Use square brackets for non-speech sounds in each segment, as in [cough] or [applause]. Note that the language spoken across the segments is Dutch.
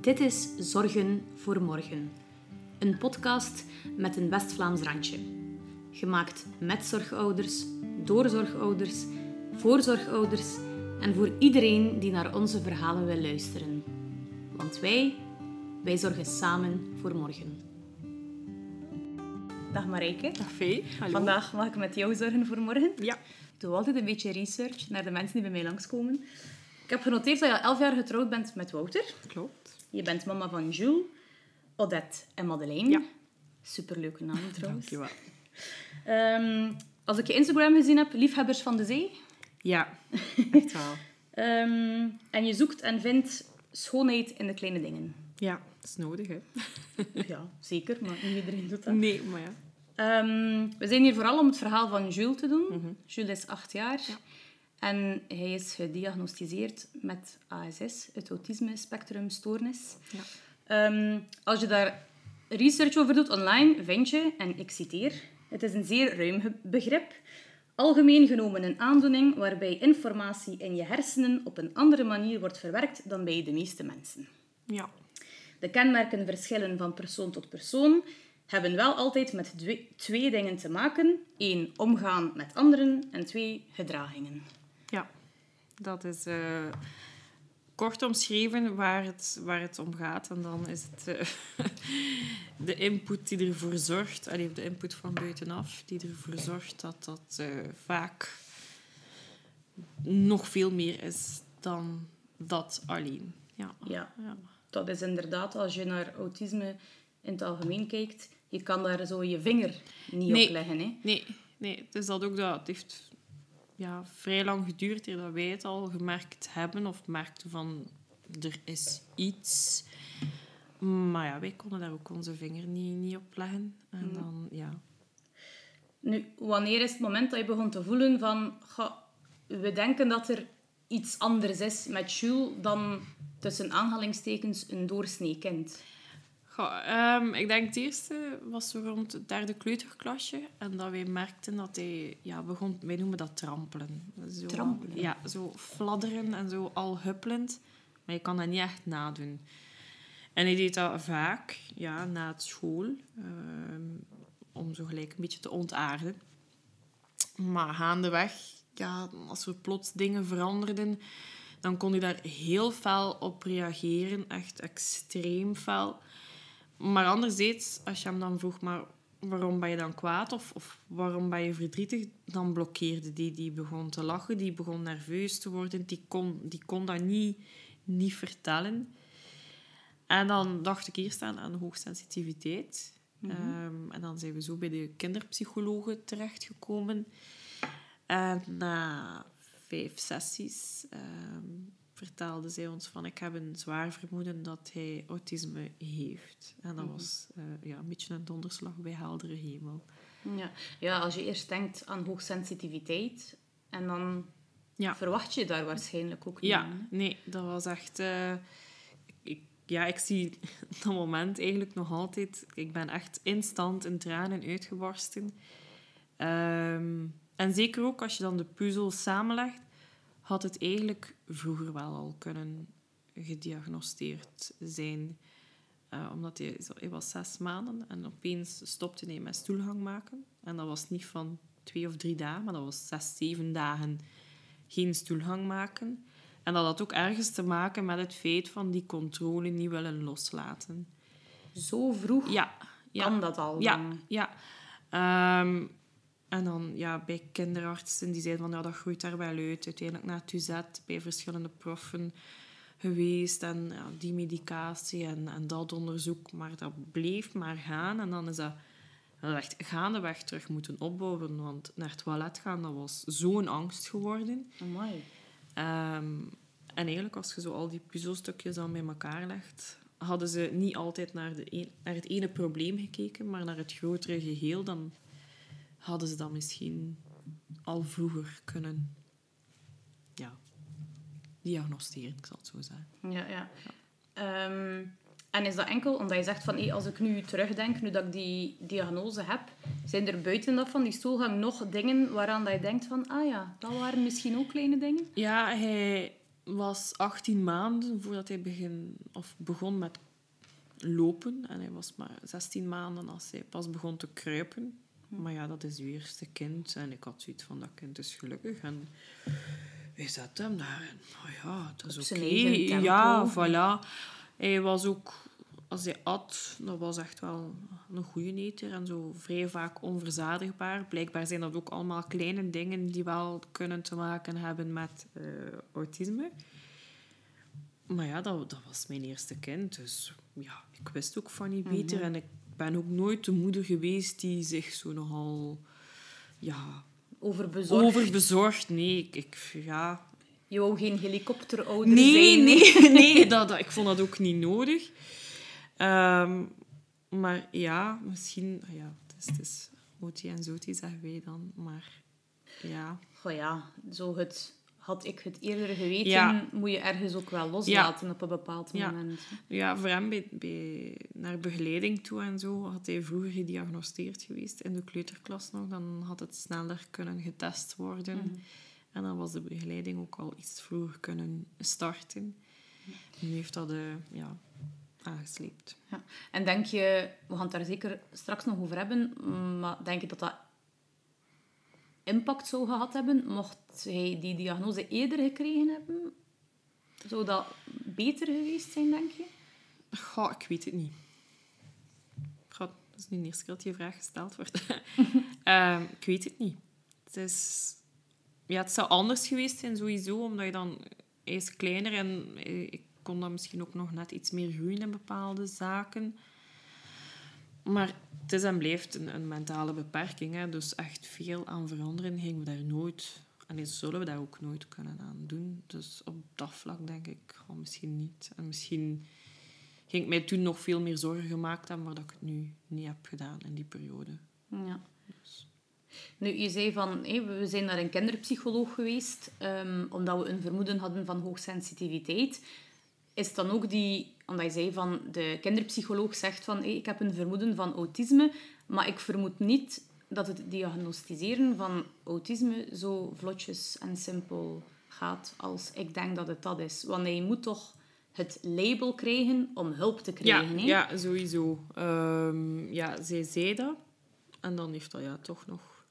Dit is Zorgen voor Morgen. Een podcast met een West-Vlaams randje. Gemaakt met zorgouders, door zorgouders, voor zorgouders en voor iedereen die naar onze verhalen wil luisteren. Want wij, wij zorgen samen voor morgen. Dag Marijke. Dag Vee, hallo. Vandaag mag ik met jou zorgen voor morgen. Ja. Doe altijd een beetje research naar de mensen die bij mij langskomen. Ik heb genoteerd dat je al elf jaar getrouwd bent met Wouter. Klopt. Je bent mama van Jules, Odette en Madeleine. Ja. Superleuke namen trouwens. Dankjewel. Ehm, als ik je Instagram gezien heb, liefhebbers van de zee. Ja, [laughs] echt wel. Ehm, en je zoekt en vindt schoonheid in de kleine dingen. Ja, dat is nodig, hè. Ja, zeker, maar niet iedereen doet dat. Nee, maar ja. Ehm, we zijn hier vooral om het verhaal van Jules te doen. Jules is acht jaar. En hij is gediagnosticeerd met ASS, het autisme spectrum stoornis. Ja. Ehm, als je daar research over doet online, vind je, en ik citeer, het is een zeer ruim begrip, algemeen genomen een aandoening waarbij informatie in je hersenen op een andere manier wordt verwerkt dan bij de meeste mensen. Ja. De kenmerken verschillen van persoon tot persoon, hebben wel altijd met twee dingen te maken. Eén, omgaan met anderen en twee, gedragingen. Ja. Dat is eh, kort omschreven waar het, waar het om gaat. En dan is het eh, [laughs] de input die ervoor zorgt, allee, de input van buitenaf, die ervoor zorgt dat dat eh, vaak nog veel meer is dan dat alleen. Ja. Ja, Ja. dat is inderdaad, als je naar autisme in het algemeen kijkt, je kan daar zo je vinger niet Nee. op leggen. Hè? Nee, nee, het is dat ook dat. Het heeft ja, vrij lang geduurd eer dat wij het al gemerkt hebben of merkten van er is iets. Maar ja, wij konden daar ook onze vinger niet, niet op leggen. En dan, ja. Nu, wanneer is het moment dat je begon te voelen van... "Ga, we denken dat er iets anders is met Jules dan tussen aanhalingstekens een doorsnee kind. Goh, ehm, ik denk het eerste was zo rond het derde kleuterklasje. En dat wij merkten dat hij ja, begon, wij noemen dat trampelen. Zo, Trampelen? Ja, zo fladderen en zo al huppelend. Maar je kan dat niet echt nadoen. En hij deed dat vaak, ja, na het school. ehm, om zo gelijk een beetje te ontaarden. Maar gaandeweg, ja, als er plots dingen veranderden, dan kon hij daar heel fel op reageren. Echt extreem fel. Maar anderzijds, als je hem dan vroeg, maar waarom ben je dan kwaad of, of waarom ben je verdrietig, dan blokkeerde die. Die begon te lachen, die begon nerveus te worden, die kon, die kon dat niet, niet vertellen. En dan dacht ik eerst aan, aan hoogsensitiviteit. Ehm, en dan zijn we zo bij de kinderpsychologen terechtgekomen. En na vijf sessies ehm, vertelde zij ons van ik heb een zwaar vermoeden dat hij autisme heeft. En dat was eh, ja, een beetje een donderslag bij heldere hemel. Ja. ja, als je eerst denkt aan hoogsensitiviteit en dan Ja. verwacht je daar waarschijnlijk ook niet Ja, aan, nee, dat was echt... eh, ik, ja, ik zie [laughs] dat moment eigenlijk nog altijd... Ik ben echt instant in tranen uitgebarsten. Ehm, en zeker ook als je dan de puzzel samenlegt, had het eigenlijk vroeger wel al kunnen gediagnosteerd zijn. Eh, omdat hij, zo- hij was zes maanden en opeens stopte hij met stoelgang maken. En dat was niet van twee of drie dagen, maar dat was zes, zeven dagen geen stoelgang maken. En dat had ook ergens te maken met het feit van die controle niet willen loslaten. Zo vroeg Ja, ja. kan dat al. Ja, dan. ja. Ehm, en dan ja, bij kinderartsen die zeiden van ja, dat groeit daar wel uit. Uiteindelijk naar het UZ, bij verschillende proffen geweest. En ja, die medicatie en, en dat onderzoek. Maar dat bleef maar gaan. En dan is dat, dat echt gaandeweg terug moeten opbouwen. Want naar het toilet gaan, dat was zo'n angst geworden. Ehm, en eigenlijk, als je zo al die puzzelstukjes dan bij elkaar legt, hadden ze niet altijd naar, de een- naar het ene probleem gekeken, maar naar het grotere geheel. Dan hadden ze dat misschien al vroeger kunnen ja, diagnosticeren, ik zal het zo zeggen. Ja, ja. Ehm, En is dat enkel omdat je zegt van, hé, als ik nu terugdenk, nu dat ik die diagnose heb, zijn er buiten dat van die stoelgang nog dingen waaraan dat je denkt van, ah ja, dat waren misschien ook kleine dingen? Ja, hij was 18 maanden voordat hij begin, of begon met lopen. En hij was maar 16 maanden als hij pas begon te kruipen. Maar ja, dat is uw eerste kind. En ik had zoiets van, dat kind is gelukkig. En wij zetten hem daar. En, oh ja, dat is oké. Ja, voilà. Hij was ook... Als hij at, dat was echt wel een goede eter. En zo vrij vaak onverzadigbaar. Blijkbaar zijn dat ook allemaal kleine dingen die wel kunnen te maken hebben met eh, autisme. Maar ja, dat, dat was mijn eerste kind. Dus ja, ik wist ook van niet beter. En ik ben ook nooit de moeder geweest die zich zo nogal... Ja, Overbezorgd. overbezorgd. Nee, ik, ik ja, Je wou geen helikopterouder Nee, zijn. nee, [laughs] nee dat, dat- ik vond dat ook niet nodig. Ehm, maar ja, misschien... ah Ja, het is, het is Oti en Zoti, zeggen wij dan. Maar ja... Goh ja, zo het... Had ik het eerder geweten, Ja. moet je ergens ook wel loslaten op een bepaald moment. Ja, voor hem bij, bij, naar begeleiding toe en zo had hij vroeger gediagnosticeerd geweest in de kleuterklas nog. Dan had het sneller kunnen getest worden. En dan was de begeleiding ook al iets vroeger kunnen starten. Nu heeft dat eh, ja, aangesleept. Ja. En denk je, we gaan het daar zeker straks nog over hebben, maar denk je dat dat impact zou gehad hebben mocht hij die diagnose eerder gekregen hebben? Zou dat beter geweest zijn, denk je? Goh, ik weet het niet. Goh, dat is nu de eerste keer dat die vraag gesteld wordt. [laughs] Ehm, ik weet het niet. Het, is... ja, het zou anders geweest zijn, sowieso, omdat je dan... Hij is kleiner en eh, ik kon dan misschien ook nog net iets meer groeien in bepaalde zaken. Maar het is en blijft een, een mentale beperking. Hè? Dus echt veel aan veranderen gingen we daar nooit... En zullen we daar ook nooit kunnen aan doen. Dus op dat vlak denk ik, oh, misschien niet. En misschien ging ik mij toen nog veel meer zorgen gemaakt hebben, maar dat ik het nu niet heb gedaan in die periode. Ja. Nu, je zei van, hé, we zijn naar een kinderpsycholoog geweest, ehm, omdat we een vermoeden hadden van hoogsensitiviteit. Is het dan ook die, omdat je zei van, de kinderpsycholoog zegt van, ik heb een vermoeden van autisme, maar ik vermoed niet dat het diagnosticeren van autisme zo vlotjes en simpel gaat als ik denk dat het dat is. Want je moet toch het label krijgen om hulp te Ja, krijgen. hè? ja sowieso. Ehm, ja, zij zei dat. En dan heeft dat ja, toch nog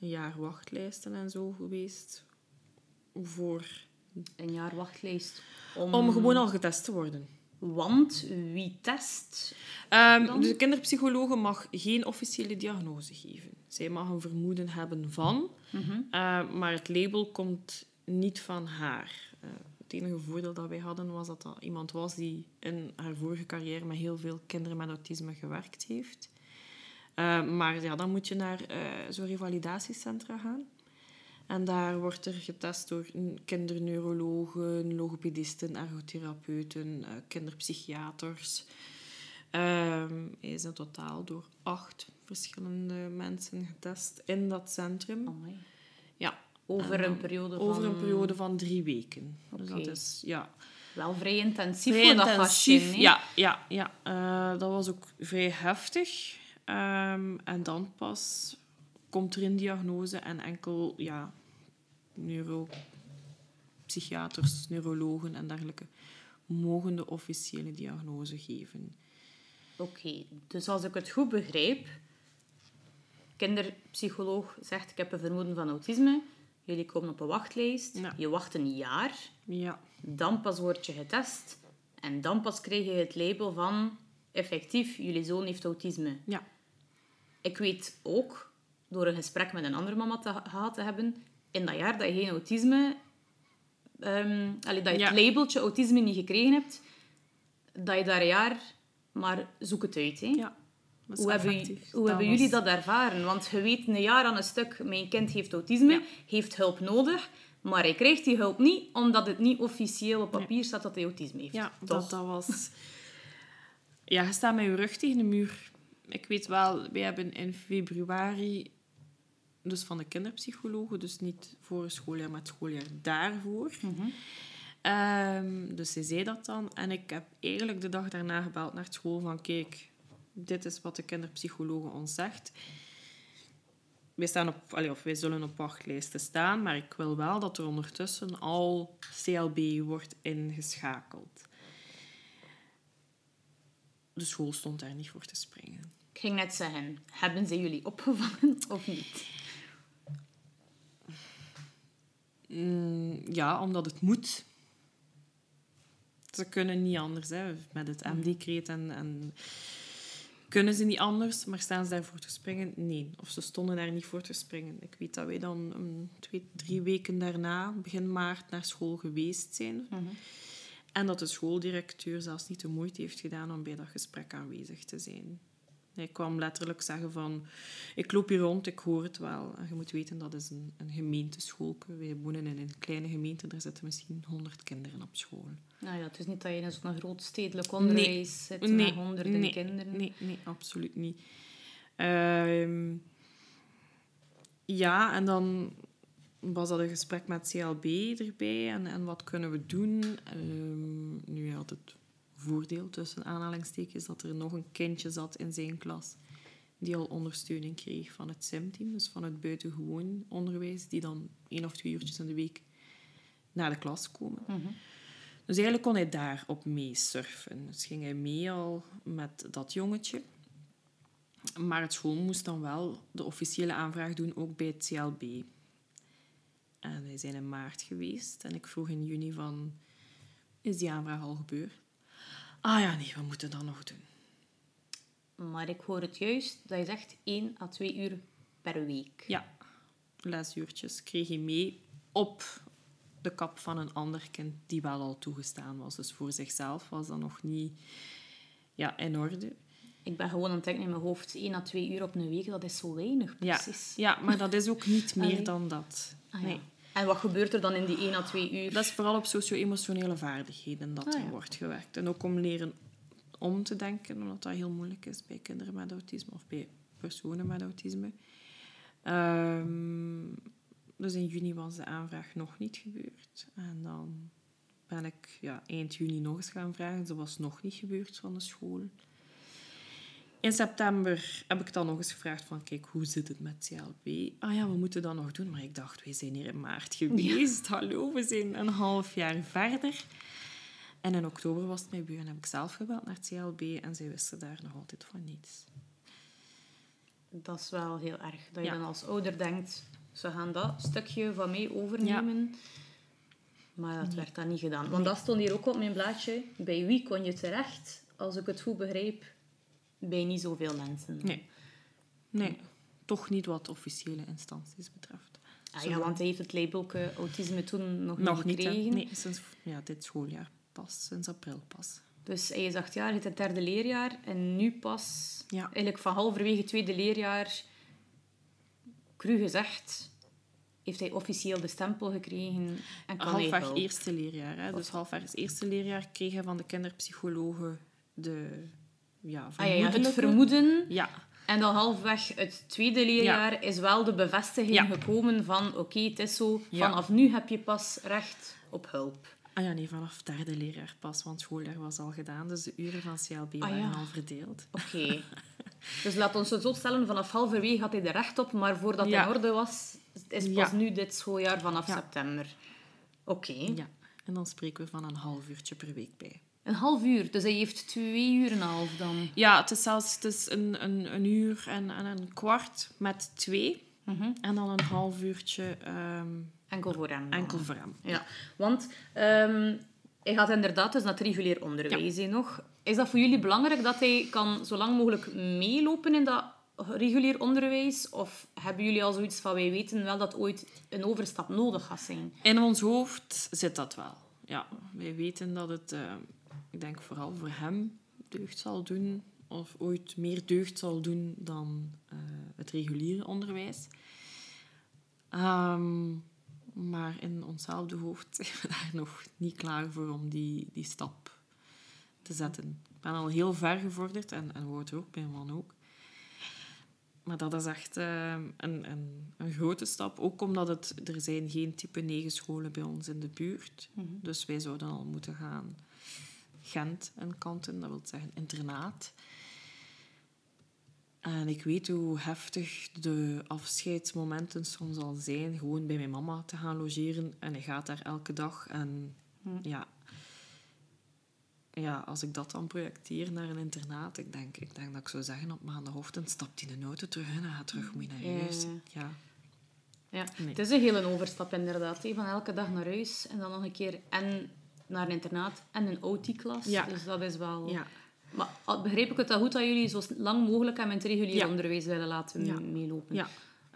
een jaar wachtlijsten en zo geweest. Voor... Een jaar wachtlijst om... Om gewoon al getest te worden. Want wie test? Ehm, de kinderpsychologe mag geen officiële diagnose geven. Zij mag een vermoeden hebben van, eh, maar het label komt niet van haar. Eh, het enige voordeel dat wij hadden was dat dat iemand was die in haar vorige carrière met heel veel kinderen met autisme gewerkt heeft. Eh, maar ja, dan moet je naar zo'n revalidatiecentra gaan. En daar wordt er getest door kinderneurologen, logopedisten, ergotherapeuten, eh, kinderpsychiaters. Hij is in totaal door acht verschillende mensen getest in dat centrum. Ja, Over En een periode van... over een periode van drie weken. Dus dat is ja, Wel vrij intensief vrij voor dat intensief. Ja, ja, ja. Eh, dat was ook vrij heftig. Ehm, en dan pas komt er een diagnose en enkel ja, neuropsychiaters, neurologen en dergelijke mogen de officiële diagnose geven. Oké, dus als ik het goed begrijp... Kinderpsycholoog zegt, ik heb een vermoeden van autisme. Jullie komen op een wachtlijst. Ja. Je wacht een jaar. Ja, Dan pas word je getest. En dan pas krijg je het label van... Effectief, jullie zoon heeft autisme. ja, Ik weet ook, door een gesprek met een andere mama te, gehad te hebben, in dat jaar dat je geen autisme, allee, dat je het Ja. labeltje autisme niet gekregen hebt, dat je daar een jaar, maar zoek het uit. Hè. ja. Hoe, hebben, hoe hebben jullie dat ervaren? Want je weet een jaar aan een stuk, mijn kind heeft autisme, Ja. heeft hulp nodig, maar hij krijgt die hulp niet, omdat het niet officieel op papier staat dat hij autisme heeft. Ja, Toch? dat, dat was... Ja, je staat met je rug tegen de muur. Ik weet wel, wij hebben in februari... Dus van de kinderpsychologen, dus niet voor het schooljaar, maar het schooljaar daarvoor. Dus ze zei dat dan. En ik heb eigenlijk de dag daarna gebeld naar school van... Kijk, dit is wat de kinderpsychologe ons zegt. Wij, staan op, allee, of wij zullen op wachtlijsten staan, maar ik wil wel dat er ondertussen al CLB wordt ingeschakeld. De school stond daar niet voor te springen. Ik ging net zeggen, hebben ze jullie opgevangen [laughs] of niet? Mm, ja, omdat het moet. Ze kunnen niet anders, hè, met het MD-kreet en, en... Kunnen ze niet anders, maar staan ze daarvoor te springen? Nee. Of ze stonden daar niet voor te springen. Ik weet dat wij dan um, twee, drie weken daarna, begin maart, naar school geweest zijn. En dat de schooldirecteur zelfs niet de moeite heeft gedaan om bij dat gesprek aanwezig te zijn. Hij kwam letterlijk zeggen van... Ik loop hier rond, ik hoor het wel. En je moet weten, dat is een, een gemeenteschool. Wij wonen in een kleine gemeente, daar zitten misschien honderd kinderen op school. Nou ja, het is niet dat je in zo'n groot stedelijk onderwijs zit met honderden nee, kinderen. Nee, nee, absoluut niet. Ehm, ja, en dan was dat een gesprek met CLB erbij. En, en wat kunnen we doen? Um, nu had het voordeel tussen aanhalingstekens dat er nog een kindje zat in zijn klas die al ondersteuning kreeg van het SIM-team, dus van het buitengewoon onderwijs, die dan één of twee uurtjes in de week naar de klas komen. Dus eigenlijk kon hij daarop mee surfen. Dus ging hij mee al met dat jongetje. Maar het school moest dan wel de officiële aanvraag doen, ook bij het CLB. En wij zijn in maart geweest en ik vroeg in juni van, is die aanvraag al gebeurd? Ah ja, nee, we moeten dat nog doen. Maar ik hoor het juist dat je zegt 1 à 2 uur per week. Ja, lesuurtjes kreeg hij mee op de kap van een ander kind die wel al toegestaan was. Dus voor zichzelf was dat nog niet ja, in orde. Ik ben gewoon aan het denken in mijn hoofd, 1 à 2 uur op een week, dat is zo weinig precies. Ja, ja maar dat is ook niet meer dan dat. Ah, ja. nee. En wat gebeurt er dan in die 1 à 2 uur? Dat is vooral op socio-emotionele vaardigheden dat Ah, er ja. wordt gewerkt. En ook om leren om te denken, omdat dat heel moeilijk is bij kinderen met autisme of bij personen met autisme. Ehm, dus in juni was de aanvraag nog niet gebeurd. En dan ben ik ja, eind juni nog eens gaan vragen. Ze was nog niet gebeurd van de school. In september heb ik dan nog eens gevraagd van, kijk, hoe zit het met CLB? Ah ja, we moeten dat nog doen. Maar ik dacht, wij zijn hier in maart geweest. Hallo, we zijn een half jaar verder. En in oktober was het mijn buur en heb ik zelf gebeld naar het CLB en zij wisten daar nog altijd van niets. Dat is wel heel erg. Dat je Ja. dan als ouder denkt, ze gaan dat stukje van mij overnemen. Maar dat werd dan niet gedaan. Want dat stond hier ook op mijn blaadje. Bij wie kon je terecht? Als ik het goed begrijp, bij niet zoveel mensen. Nee. Nee, toch niet wat officiële instanties betreft. Ah, ja, want hij heeft het labelke autisme toen nog, Nog niet niet, gekregen. Nee, sinds ja, dit schooljaar pas, sinds april pas. Dus hij is acht jaar, heeft het derde leerjaar. En nu pas, Ja. eigenlijk van halverwege het tweede leerjaar, cru gezegd, heeft hij officieel de stempel gekregen en kan halfweg eerste leerjaar. Hè? Dus halfweg het eerste leerjaar kreeg hij van de kinderpsychologe de ja, Ah, ja, het vermoeden. Ja, En dan halfweg het tweede leerjaar is wel de bevestiging Ja. gekomen van oké, het is zo. Vanaf nu heb je pas recht op hulp. ah ja, nee, vanaf het derde leerjaar pas, want schooljaar was al gedaan. Dus de uren van CLB Ah, waren al verdeeld. Oké. [laughs] dus laat ons het zo stellen, vanaf halverwege had hij er recht op, maar voordat het Ja. in orde was, is pas nu dit schooljaar vanaf september. Oké. Ja, en dan spreken we van een half uurtje per week bij. Een half uur, dus hij heeft twee uur en een half dan. Ja, het is zelfs het is een, een, een uur en, en een kwart met twee. Mhm. En dan een half uurtje ehm, Enkel voor hem. dan. enkel voor hem. Ja, want ehm, hij gaat inderdaad dus naar het regulier onderwijs nog. Is dat voor jullie belangrijk dat hij kan zo lang mogelijk meelopen in dat regulier onderwijs? Of hebben jullie al zoiets van, wij weten wel dat ooit een overstap nodig gaat zijn? In ons hoofd zit dat wel. Ja, wij weten dat het, eh, ik denk vooral voor hem, deugd zal doen. Of ooit meer deugd zal doen dan eh, het reguliere onderwijs. Ehm, maar in onszelfde hoofd [laughs] zijn we daar nog niet klaar voor om die, die stap te zetten. Ik ben al heel ver gevorderd en, en Wouter ook, mijn man ook. maar dat is echt eh, een, een, een grote stap. Ook omdat het, er zijn geen type 9 scholen bij ons in de buurt. Dus wij zouden al moeten gaan Gent en kanten, dat wil zeggen internaat. En ik weet hoe heftig de afscheidsmomenten soms al zijn. Gewoon bij mijn mama te gaan logeren. En hij gaat daar elke dag. En ja, ja, als ik dat dan projecteer naar een internaat, ik denk, ik denk dat ik zou zeggen op maandagochtend stapt hij in de auto terug en gaat terug moet naar huis. Ja. ja. Het is een hele overstap inderdaad. Van elke dag naar huis en dan nog een keer en naar een internaat en een OT-klas. Ja. Dus dat is wel... Ja. Maar begreep ik het al goed dat jullie zo lang mogelijk aan het regulier onderwijs willen laten meelopen? Ja.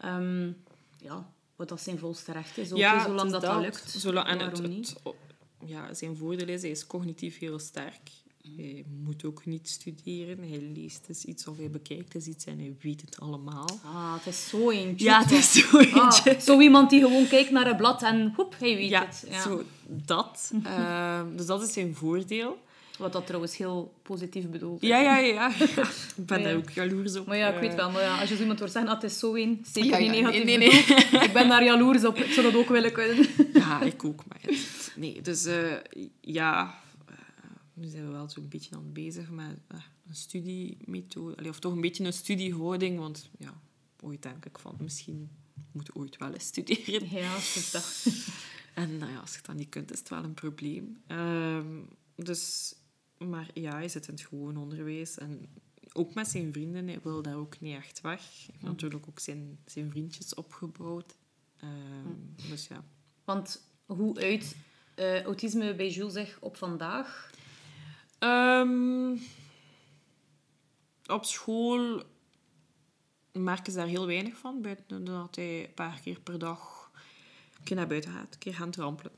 Um, ja, wat dat zijn volste recht is. Ook, ja, zolang dat, dat lukt. Zolang, en het, niet? ja, zijn voordeel is, hij is cognitief heel sterk. Hij moet ook niet studeren. Hij leest dus iets of hij bekijkt dus iets en hij weet het allemaal. Ah, het is zo eentje. Ja, het is zo ah, eentje. zo iemand die gewoon kijkt naar een blad en hoep, hij weet het. Ja, zo dat. [laughs] Ehm, dus dat is zijn voordeel. Wat dat trouwens heel positief bedoelt. Ja, ja, [laughs] ja. ik ben daar ook jaloers op. Maar ja, ik weet wel. Maar ja, als je zo iemand hoort zeggen, dat het is zo een, zeker niet negatief nee, nee, nee. [laughs] Ik ben daar jaloers op. Ik zou dat ook willen kunnen. ja, ik ook. Maar nee, dus uh, ja... Nu zijn we wel zo'n beetje aan bezig met uh, een studiemethode. Of toch een beetje een studiehouding. Want ja, ooit denk ik van, misschien moet je ooit wel eens studeren. Ja, is dat. [laughs] en nou ja, als je dat niet kunt, is het wel een probleem. Ehm, dus maar ja, hij zit in het gewoon onderwijs. En ook met zijn vrienden, hij wil daar ook niet echt weg. Hij heeft natuurlijk ook zijn, zijn vriendjes opgebouwd. Ehm, dus ja. Want hoe uit uh, autisme bij Jules zich op vandaag? Um, op school merken ze daar heel weinig van. Buiten dat hij een paar keer per dag een keer naar buiten gaat, een keer gaan trampelen.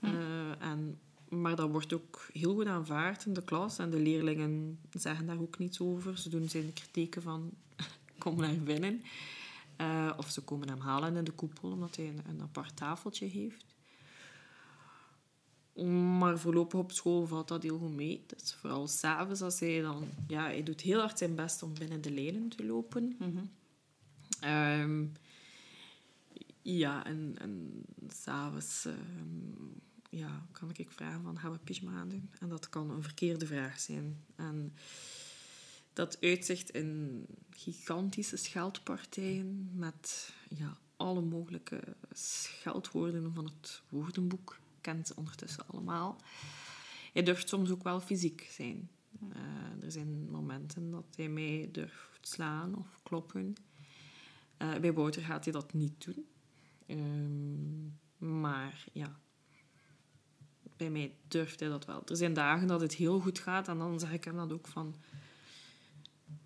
Uh, en maar dat wordt ook heel goed aanvaard in de klas. En de leerlingen zeggen daar ook niets over. Ze doen zijn kritieken van, [laughs] kom naar binnen. Uh, of ze komen hem halen in de koepel, omdat hij een, een apart tafeltje heeft. Maar voorlopig op school valt dat heel goed mee. Dus vooral s'avonds, als hij dan... Ja, hij doet heel hard zijn best om binnen de lijnen te lopen. Mm ja, en, en s'avonds... Um, ja, kan ik vragen van, gaan we pyjama aandoen? En dat kan een verkeerde vraag zijn. En dat uitzicht in gigantische scheldpartijen met ja, alle mogelijke scheldwoorden van het woordenboek. Kent ondertussen allemaal. Hij durft soms ook wel fysiek zijn. Uh, er zijn momenten dat hij mij durft slaan of kloppen. Uh, bij Wouter gaat hij dat niet doen. Um, maar ja, bij mij durft hij dat wel. Er zijn dagen dat het heel goed gaat en dan zeg ik hem dat ook van...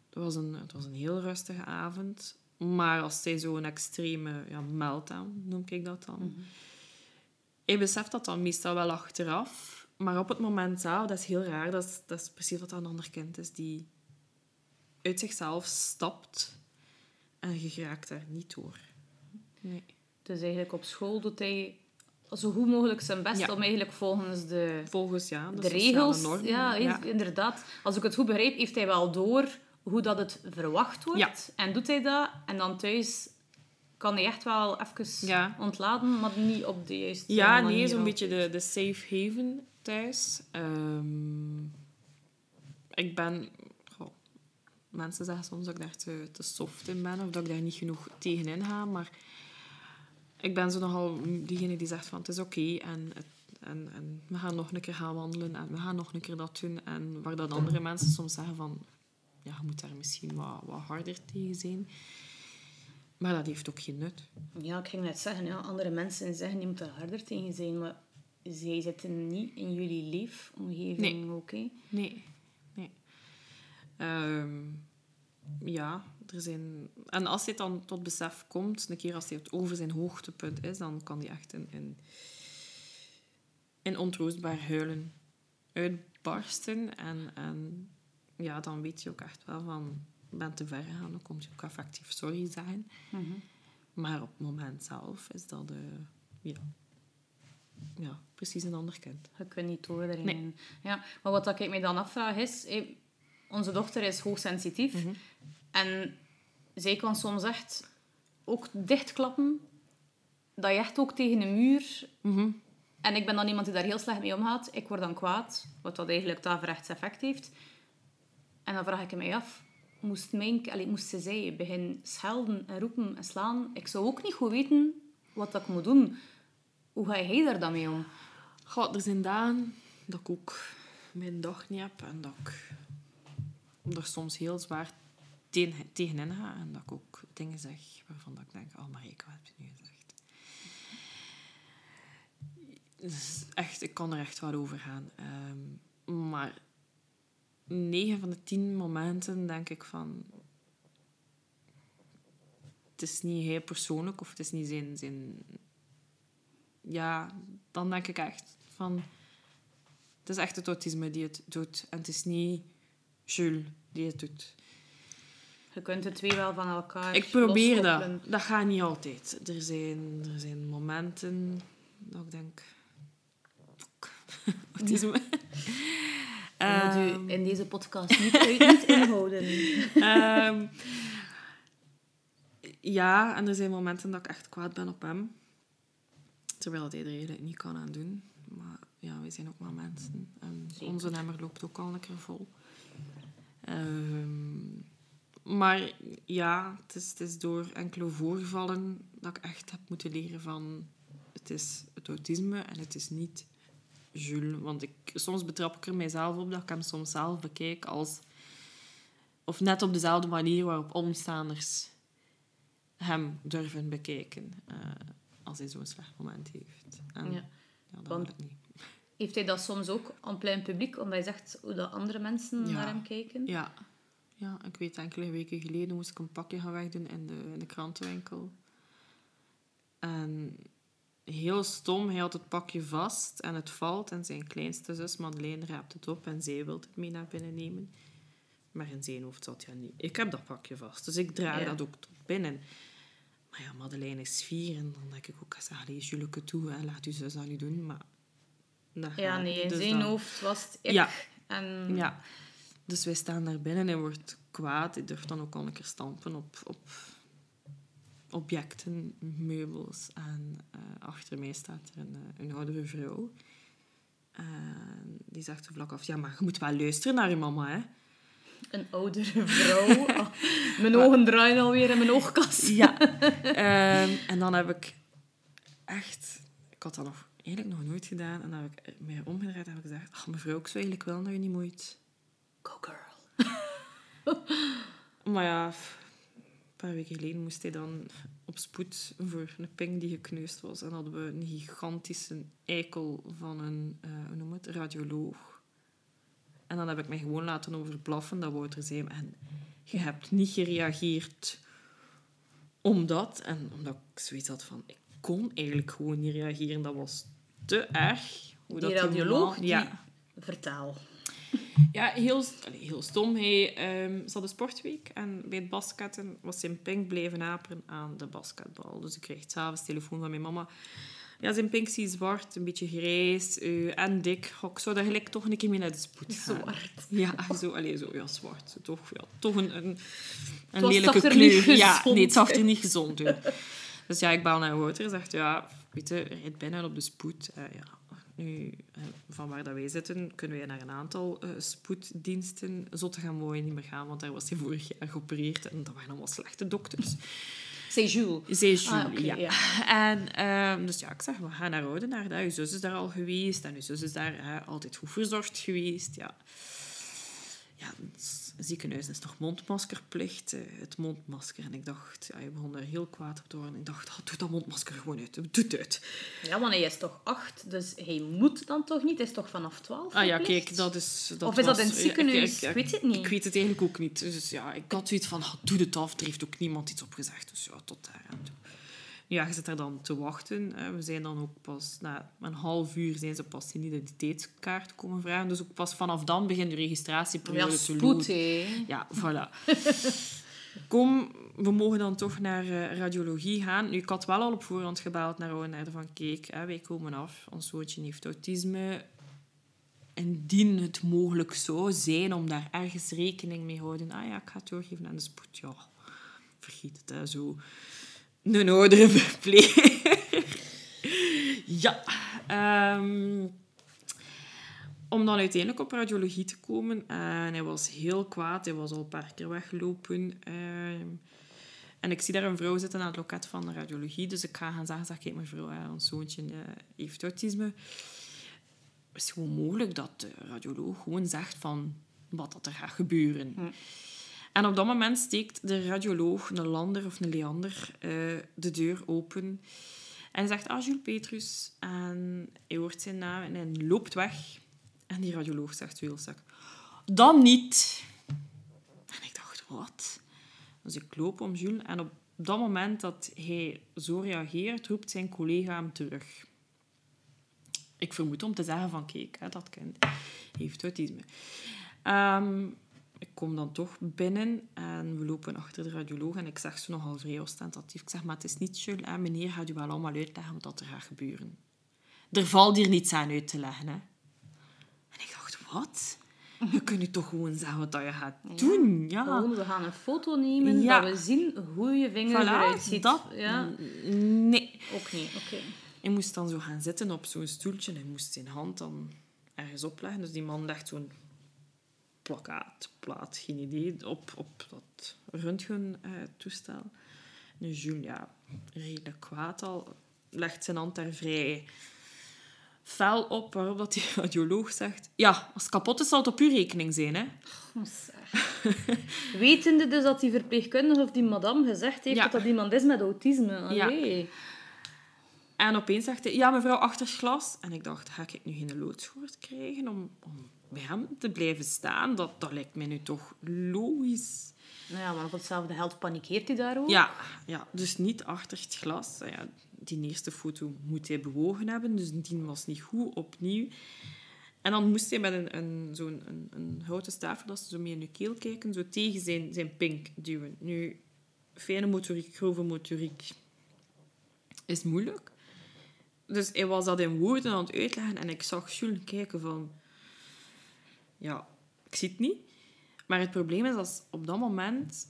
Het was een, het was een heel rustige avond. Maar als hij zo'n extreme ja, meltdown, noem ik dat dan... Mm Hij beseft dat dan meestal wel achteraf. Maar op het moment zelf, dat is heel raar. Dat is, dat is precies wat een ander kind is die uit zichzelf stapt en je raakt daar niet door. Nee. Dus eigenlijk op school doet hij zo goed mogelijk zijn best om eigenlijk volgens de, volgens, ja, de, regels... ja, inderdaad. Als ik het goed begrijp, heeft hij wel door hoe dat het verwacht wordt. En doet hij dat. En dan thuis kan hij echt wel even ontladen, maar niet op de juiste ja, manier. Ja, nee, zo'n beetje de, de safe haven thuis. Um, ik ben... mensen zeggen soms dat ik daar te, te soft in ben of dat ik daar niet genoeg tegenin ga, maar ik ben zo nogal diegene die zegt van het is oké en, en, en we gaan nog een keer gaan wandelen en we gaan nog een keer dat doen. En waar dan andere mensen soms zeggen van ja, je moet daar misschien wat, wat harder tegen zijn. Maar dat heeft ook geen nut. Ja, ik ging net zeggen, ja, andere mensen zeggen je moet er harder tegen zijn, maar zij zitten niet in jullie leefomgeving nee. ook. Nee, nee. Ehm, ja, er zijn... En als hij dan tot besef komt, een keer als hij over zijn hoogtepunt is, dan kan hij echt in, in, in ontroostbaar huilen uitbarsten. En, en ja, dan weet je ook echt wel van, ben te ver gegaan, dan komt je ook effectief sorry zijn. Mhm. Maar op het moment zelf is dat de, ja, ja, precies een ander kind. Je kunt niet doordringen. Nee. Ja, maar wat ik mij dan afvraag is, onze dochter is hoogsensitief. Mm En zij kan soms echt ook dichtklappen. Dat je echt ook tegen een muur... Mhm. En ik ben dan iemand die daar heel slecht mee omgaat. Ik word dan kwaad, wat dat eigenlijk averechts effect heeft. En dan vraag ik me af, moest, mijn, allee, ze zij beginnen schelden en roepen en slaan? Ik zou ook niet goed weten wat ik moet doen. Hoe ga jij daar dan mee om? Goh, er zijn dagen dat ik ook mijn dag niet heb en dat ik er soms heel zwaar tegen, tegenin ga en dat ik ook dingen zeg waarvan ik denk, oh Marieke, wat heb je nu gezegd? Dus echt, ik kan er echt wel over gaan. Ehm, maar negen van de tien momenten denk ik van... Het is niet heel persoonlijk of het is niet zijn... zijn ja, dan denk ik echt van... Het is echt het autisme die het doet. En het is niet Jules die het doet. Je kunt de twee wel van elkaar Ik probeer loskoppelen. dat. Dat gaat niet altijd. Er zijn, er zijn momenten dat ik denk... [laughs] Autisme. [laughs] moet Ehm, u in deze podcast niet, uit, niet [laughs] inhouden. Ehm, ja, en er zijn momenten dat ik echt kwaad ben op hem. Terwijl er eigenlijk niet kan aan doen. Maar ja, wij zijn ook maar mensen. En onze nummer loopt ook al een keer vol. Ehm, maar ja, het is, het is door enkele voorvallen dat ik echt heb moeten leren van... Het is het autisme en het is niet Jules. Want ik, soms betrap ik er mijzelf op dat ik hem soms zelf bekijk als... Of net op dezelfde manier waarop omstaanders hem durven bekijken. eh, als hij zo'n slecht moment heeft. En, Ja. ja. dat Want- niet. Heeft hij dat soms ook aan plein publiek, omdat hij zegt hoe dat andere mensen Ja. naar hem kijken? Ja. ja, ik weet enkele weken geleden moest ik een pakje gaan wegdoen in de, in de krantenwinkel. En heel stom, hij had het pakje vast en het valt. En zijn kleinste zus, Madeleine, raapt het op en zij wil het mee naar binnen nemen. Maar in zijn hoofd zat ja niet. Ik heb dat pakje vast, dus ik draag Ja. dat ook tot binnen. Maar ja, Madeleine is vier en dan denk ik ook, allee, Juleke toe, hè, laat uw zus dat niet doen. Maar dat Ja, gaat nee, in Dus zijn dan- hoofd was het ik. Ja. En ja. Dus wij staan daar binnen en wordt kwaad. Hij durft dan ook al een keer stampen op, op objecten, meubels. En eh, achter mij staat er een, eh, een oudere vrouw. En die zegt zo vlak af, ja, maar je moet wel luisteren naar je mama, hè. een oudere vrouw. Oh, mijn ogen draaien alweer in mijn oogkas. Ja. Ehm, en dan heb ik echt... Ik had dat nog, eigenlijk nog nooit gedaan. En dan heb ik mij omgedraaid en heb ik gezegd... Ach, mevrouw, ik zou eigenlijk wel dat je niet moet. Go girl. Maar ja, paar weken geleden moest hij dan op spoed voor een ping die gekneusd was. En hadden we een gigantische eikel van een, eh hoe noem het, radioloog. En dan heb ik mij gewoon laten overblaffen dat Wouter zei... En je hebt niet gereageerd omdat... En omdat ik zoiets had van... Ik kon eigenlijk gewoon niet reageren. Dat was te erg. Hoe Die dat radioloog, die... Ja. Vertaal. [laughs] Ja, heel, heel stom. Hij ehm zat de sportweek en bij het basketten was zijn pink blijven aperen aan de basketbal. Dus ik kreeg s'avonds telefoon van mijn mama. Ja, zijn pink zie zwart, een beetje grijs en dik. Ik zou daar gelijk toch een keer mee naar de spoed gaan. Zwart. Ja, zo, allee, zo, ja, zwart. Toch, ja, toch een, een, een lelijke kleur. Ja, nee, het zag er niet gezond uit. Dus ja, ik bel naar Wouter en zegt, ja, weet je, rijd binnen op de spoed. Eh, ja, nu, eh, van waar dat wij zitten, kunnen wij naar een aantal eh, spoeddiensten. Zotte gaan mooi niet meer gaan, want daar was hij vorig jaar geopereerd en dat waren allemaal slechte dokters. C'est Jules. Ah, ja. ja. En ehm, dus ja, ik zeg, we gaan naar Oudenaarde. hè. Uw zus is daar al geweest en uw zus is daar hè, altijd goed verzorgd geweest. Ja, ja het ziekenhuis is nog mondmaskerplicht, eh, het mondmasker. En ik dacht, ja, je begon er heel kwaad op te worden. Ik dacht, ah, doe dat mondmasker gewoon uit, doe het uit. Ja, want hij is toch acht, dus hij moet dan toch niet? Hij is toch vanaf twaalf Ah ja, verplicht? kijk, dat is... Dat Of is dat in het ja, ziekenhuis? Ik weet het niet. Ik weet het eigenlijk ook niet. Dus ja, ik had zoiets van, ah, doe het af. Er heeft ook niemand iets op gezegd. Dus ja, tot daar aan toe. Ja, je zit daar dan te wachten. hè. We zijn dan ook pas... Na een half uur zijn ze pas die identiteitskaart komen vragen. Dus ook pas vanaf dan begint de Ja, registratieperiode te spoed, lopen. Ja, voilà. [laughs] Kom, we mogen dan toch naar eh, radiologie gaan. Nu, ik had wel al op voorhand gebeld naar Oudenaarde van kijk, hè, wij komen af. Ons zoontje heeft autisme. Indien het mogelijk zou zijn om daar ergens rekening mee te houden. Ah ja, ik ga het doorgeven aan de spoed. Ja, vergiet het, hè, zo. Een oudere [laughs] verpleger. ja. ehm, om dan uiteindelijk op radiologie te komen. En hij was heel kwaad. Hij was al een paar keer weggelopen. ehm, en ik zie daar een vrouw zitten aan het loket van de radiologie. Dus ik ga gaan zeggen, zeg, kijk mevrouw, hè, ons zoontje eh, heeft autisme. Het is gewoon mogelijk dat de radioloog gewoon zegt van wat dat er gaat gebeuren. En op dat moment steekt de radioloog, een Lander of een Leander, eh, de deur open. En hij zegt, ah, Jules Petrus. En hij hoort zijn naam en hij loopt weg. En die radioloog zegt sec, dan niet. En ik dacht, wat? Dus ik loop om Jules en op dat moment dat hij zo reageert, roept zijn collega hem terug. Ik vermoed om te zeggen van, kijk, dat kind heeft autisme. Ehm, ik kom dan toch binnen en we lopen achter de radioloog en ik zeg ze nogal vrij ostentatief. Ik zeg, maar het is niet Jules, hè, meneer gaat u wel allemaal uitleggen wat er gaat gebeuren. Er valt hier niets aan uit te leggen. Hè. En ik dacht, wat? Je [laughs] kunt nu toch gewoon zeggen wat je gaat doen. Ja. Gewoon, we gaan een foto nemen, Ja. dat we zien hoe je vinger Voilà, eruit ziet. dat... Ja, Nee. ook niet. Oké. Hij moest dan zo gaan zitten op zo'n stoeltje. Hij moest zijn hand dan ergens opleggen. Dus die man legt zo'n plakkaat, plaat, geen idee, op, op dat röntgentoestel. Nu, Jules, ja, redelijk kwaad al, legt zijn hand daar vrij fel op, waarop dat die radioloog zegt... Ja, als het kapot is, zal het op uw rekening zijn, hè. Oh. [laughs] Wetende dus dat die verpleegkundige of die madame gezegd heeft Ja. dat dat iemand is met autisme. Allee. En opeens zegt hij, ja, mevrouw, achter glas. En ik dacht, ga ik nu geen loodschort krijgen om, om bij hem te blijven staan? Dat, dat lijkt mij nu toch logisch. Nou ja, maar voor hetzelfde geld panikeert hij daar ook. Ja, ja, dus niet achter het glas. Nou Ja, die eerste foto moet hij bewogen hebben, dus die was niet goed, opnieuw. En dan moest hij met een, een, zo'n een, een houten staaf, dat ze zo mee in je keel kijken, zo tegen zijn, zijn pink duwen. Nu, fijne motoriek, grove motoriek is moeilijk. Dus hij was dat in woorden aan het uitleggen en ik zag Jules kijken van... Ja, ik zie het niet. Maar het probleem is, als op dat moment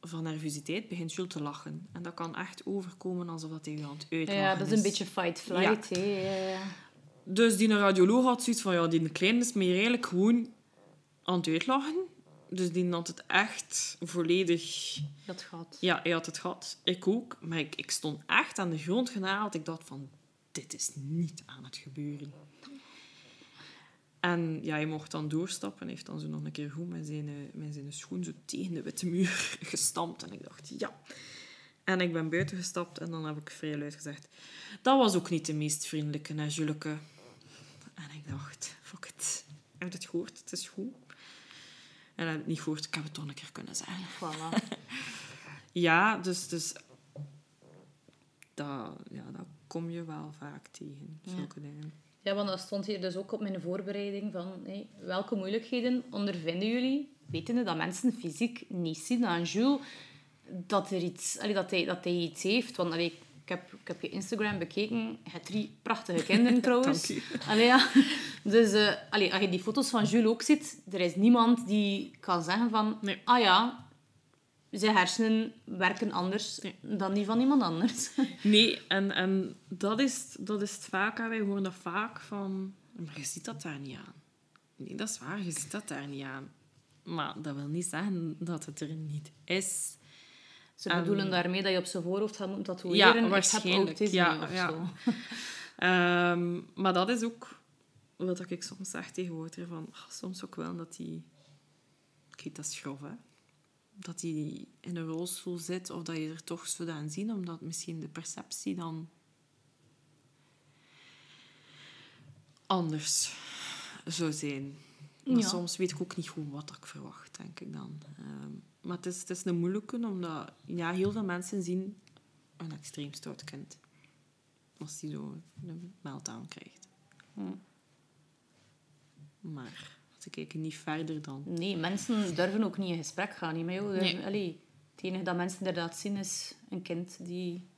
van nervositeit begint Jules te lachen. En dat kan echt overkomen alsof dat hij je aan het uitlachen Ja, dat is een beetje fight-flight. Ja, ja. Dus die radioloog had zoiets van, ja, die kleine is meer eigenlijk gewoon aan het uitlachen. Dus die had het echt volledig... Dat gaat. Ja, hij had het gehad. Ik ook. Maar ik, ik stond echt aan de grond genaald. Ik dacht van, dit is niet aan het gebeuren. En ja, hij mocht dan doorstappen. Hij heeft dan zo nog een keer goed met zijn, eh, met zijn schoen zo tegen de witte muur [laughs] gestampt. En ik dacht, ja. En ik ben buiten gestapt en dan heb ik vrij luid gezegd... Dat was ook niet de meest vriendelijke, hè, Juleke. En ik dacht, fuck it. Heb je het gehoord? Het is goed. En heb het niet gehoord. Ik heb het toch een keer kunnen zeggen. Voilà. [laughs] Ja, dus, dus dat, ja, dat kom je wel vaak tegen, zulke dingen. Ja, want dat stond hier dus ook op mijn voorbereiding van welke moeilijkheden ondervinden jullie, wetende dat mensen fysiek niet zien aan Jules, dat, er iets, allee, dat, hij, dat hij iets heeft. Want allee, ik, heb, ik heb je Instagram bekeken, je hebt drie prachtige kinderen [laughs] trouwens. Allee, ja. Dus allee, als je die foto's van Jules ook ziet, er is niemand die kan zeggen van, Nee. ah ja, zijn hersenen werken anders dan die van iemand anders. [laughs] Nee, en, en dat, is, dat is het vaak. hè. Wij horen dat vaak van... Maar je ziet dat daar niet aan. Nee, dat is waar. Je ziet dat daar niet aan. Maar dat wil niet zeggen dat het er niet is. Ze En- bedoelen daarmee dat je op zijn voorhoofd gaat moeten tatoeëren. Ja, Ik heb waarschijnlijk. autisme Ja, of ja. zo. [laughs] Ehm, maar dat is ook wat ik soms zeg tegen Wouter. Van, ah, soms ook wel dat hij... Kijk, dat is grof, hè. Dat hij in een rolstoel zit of dat je er toch zo aan ziet, omdat misschien de perceptie dan anders zou zijn. Maar Ja. soms weet ik ook niet goed wat ik verwacht, denk ik dan. Ehm, maar het is, het is een moeilijke, omdat ja, heel veel mensen zien een extreem stout kind. Als die zo een meltdown krijgt. Hm. Maar ze kijken niet verder dan. Nee, mensen durven ook niet in gesprek gaan. Niet met jou. Nee. Allee, het enige dat mensen inderdaad zien is een kind die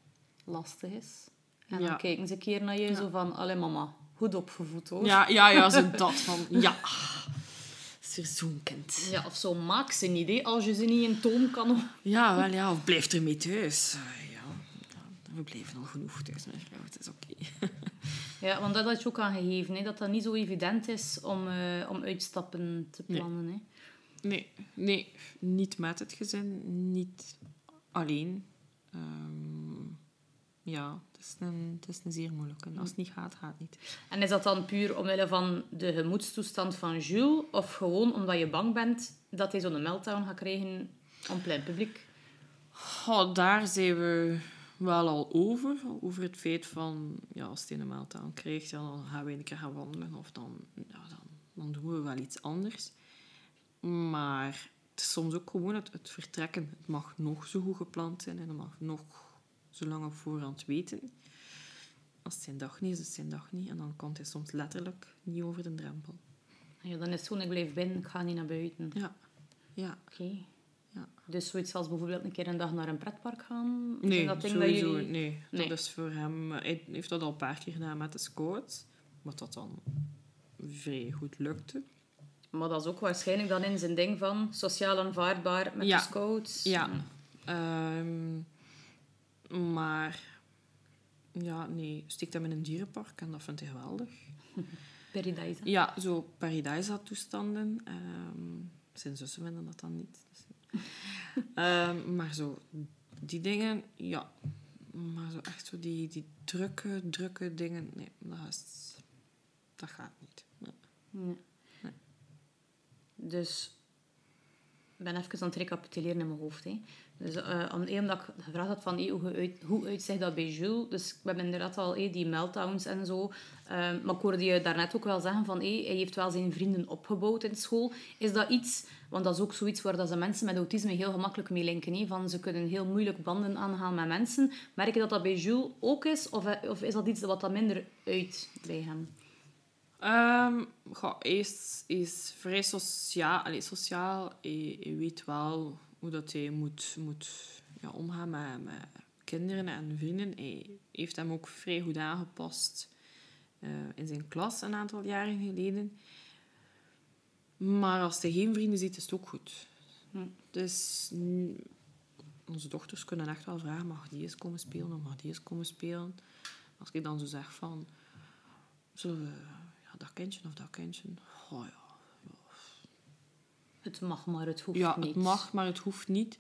lastig is. En Ja. dan kijken ze een keer naar je zo van... Allee mama, goed opgevoed hoor. Ja, ja, ja, zo [laughs] dat van... Ja, verzoenkend. Ja, of zo maak ze niet, hè. Als je ze niet in toon kan... Ja, wel ja. Of blijf ermee thuis. Eh, ja. we blijven al genoeg thuis, mijn vrouw. Het is oké. Ja, want dat had je ook aangegeven, hè. Dat dat niet zo evident is om, eh, om uitstappen te plannen, hè. Nee, nee, niet met het gezin, niet alleen. Ehm, ja, het is, een, het is een zeer moeilijke. Als het niet gaat, gaat het niet. En is dat dan puur omwille van de gemoedstoestand van Jules? Of gewoon omdat je bang bent dat hij zo'n meltdown gaat krijgen op plein publiek? Oh, daar zijn we wel al over. Over het feit van, ja, als hij een meltdown krijgt, ja, dan gaan we een keer gaan wandelen. Of dan, ja, dan, dan doen we wel iets anders. Maar het is soms ook gewoon het, het vertrekken. Het mag nog zo goed gepland zijn en het mag nog zo lang op voorhand weten. Als het zijn dag niet is, is het zijn dag niet. En dan komt hij soms letterlijk niet over de drempel. Ja, dan is het gewoon, ik blijf binnen, ik ga niet naar buiten. Ja. Ja. Oké. Ja. Dus zoiets als bijvoorbeeld een keer een dag naar een pretpark gaan? Nee, dat dat sowieso jullie- nee. Nee. Dat is voor hem... Hij heeft dat al een paar keer gedaan met de scouts. Wat dat dan vrij goed lukte. Maar dat is ook waarschijnlijk dan in zijn ding van sociaal aanvaardbaar met Ja. de scouts. Ja. Ehm, maar... Ja, nee. Steekt hem in een dierenpark en dat vindt hij geweldig. [laughs] Paradise. Ja, zo Paradise-toestanden. Ehm zijn zussen vinden dat dan niet. Dus, [laughs] Ehm, maar zo, die dingen, ja. Maar zo echt zo die, die drukke, drukke dingen, nee, dat, is, dat gaat niet. Nee. Nee. Nee. Dus ben even aan het recapituleren in mijn hoofd. Hè. Dus eh om, omdat ik gevraagd had van hoe, uit, hoe dat bij Jules. Dus we hebben inderdaad al die meltdowns en zo. Ehm, maar ik hoorde je daarnet ook wel zeggen van hij heeft wel zijn vrienden opgebouwd in school. Is dat iets, want dat is ook zoiets waar dat ze mensen met autisme heel gemakkelijk mee linken. Hè? Van, ze kunnen heel moeilijk banden aangaan met mensen. Merk je dat dat bij Jules ook is? Of, eh, of is dat iets wat dat minder uit bij hem? Ehm goh, hij is, is vrij sociaal. Allee, sociaal. Hij, hij weet wel hoe dat hij moet, moet ja, omgaan met, met kinderen en vrienden. Hij heeft hem ook vrij goed aangepast eh, in zijn klas een aantal jaren geleden. Maar als hij geen vrienden ziet, is het ook goed. Hm. Dus onze dochters kunnen echt wel vragen, mag die eens komen spelen of mag die eens komen spelen? Als ik dan zo zeg van, zullen we ja, dat kindje of dat kindje? Oh ja, Het mag, maar het hoeft ja, niet. het mag, maar het hoeft niet.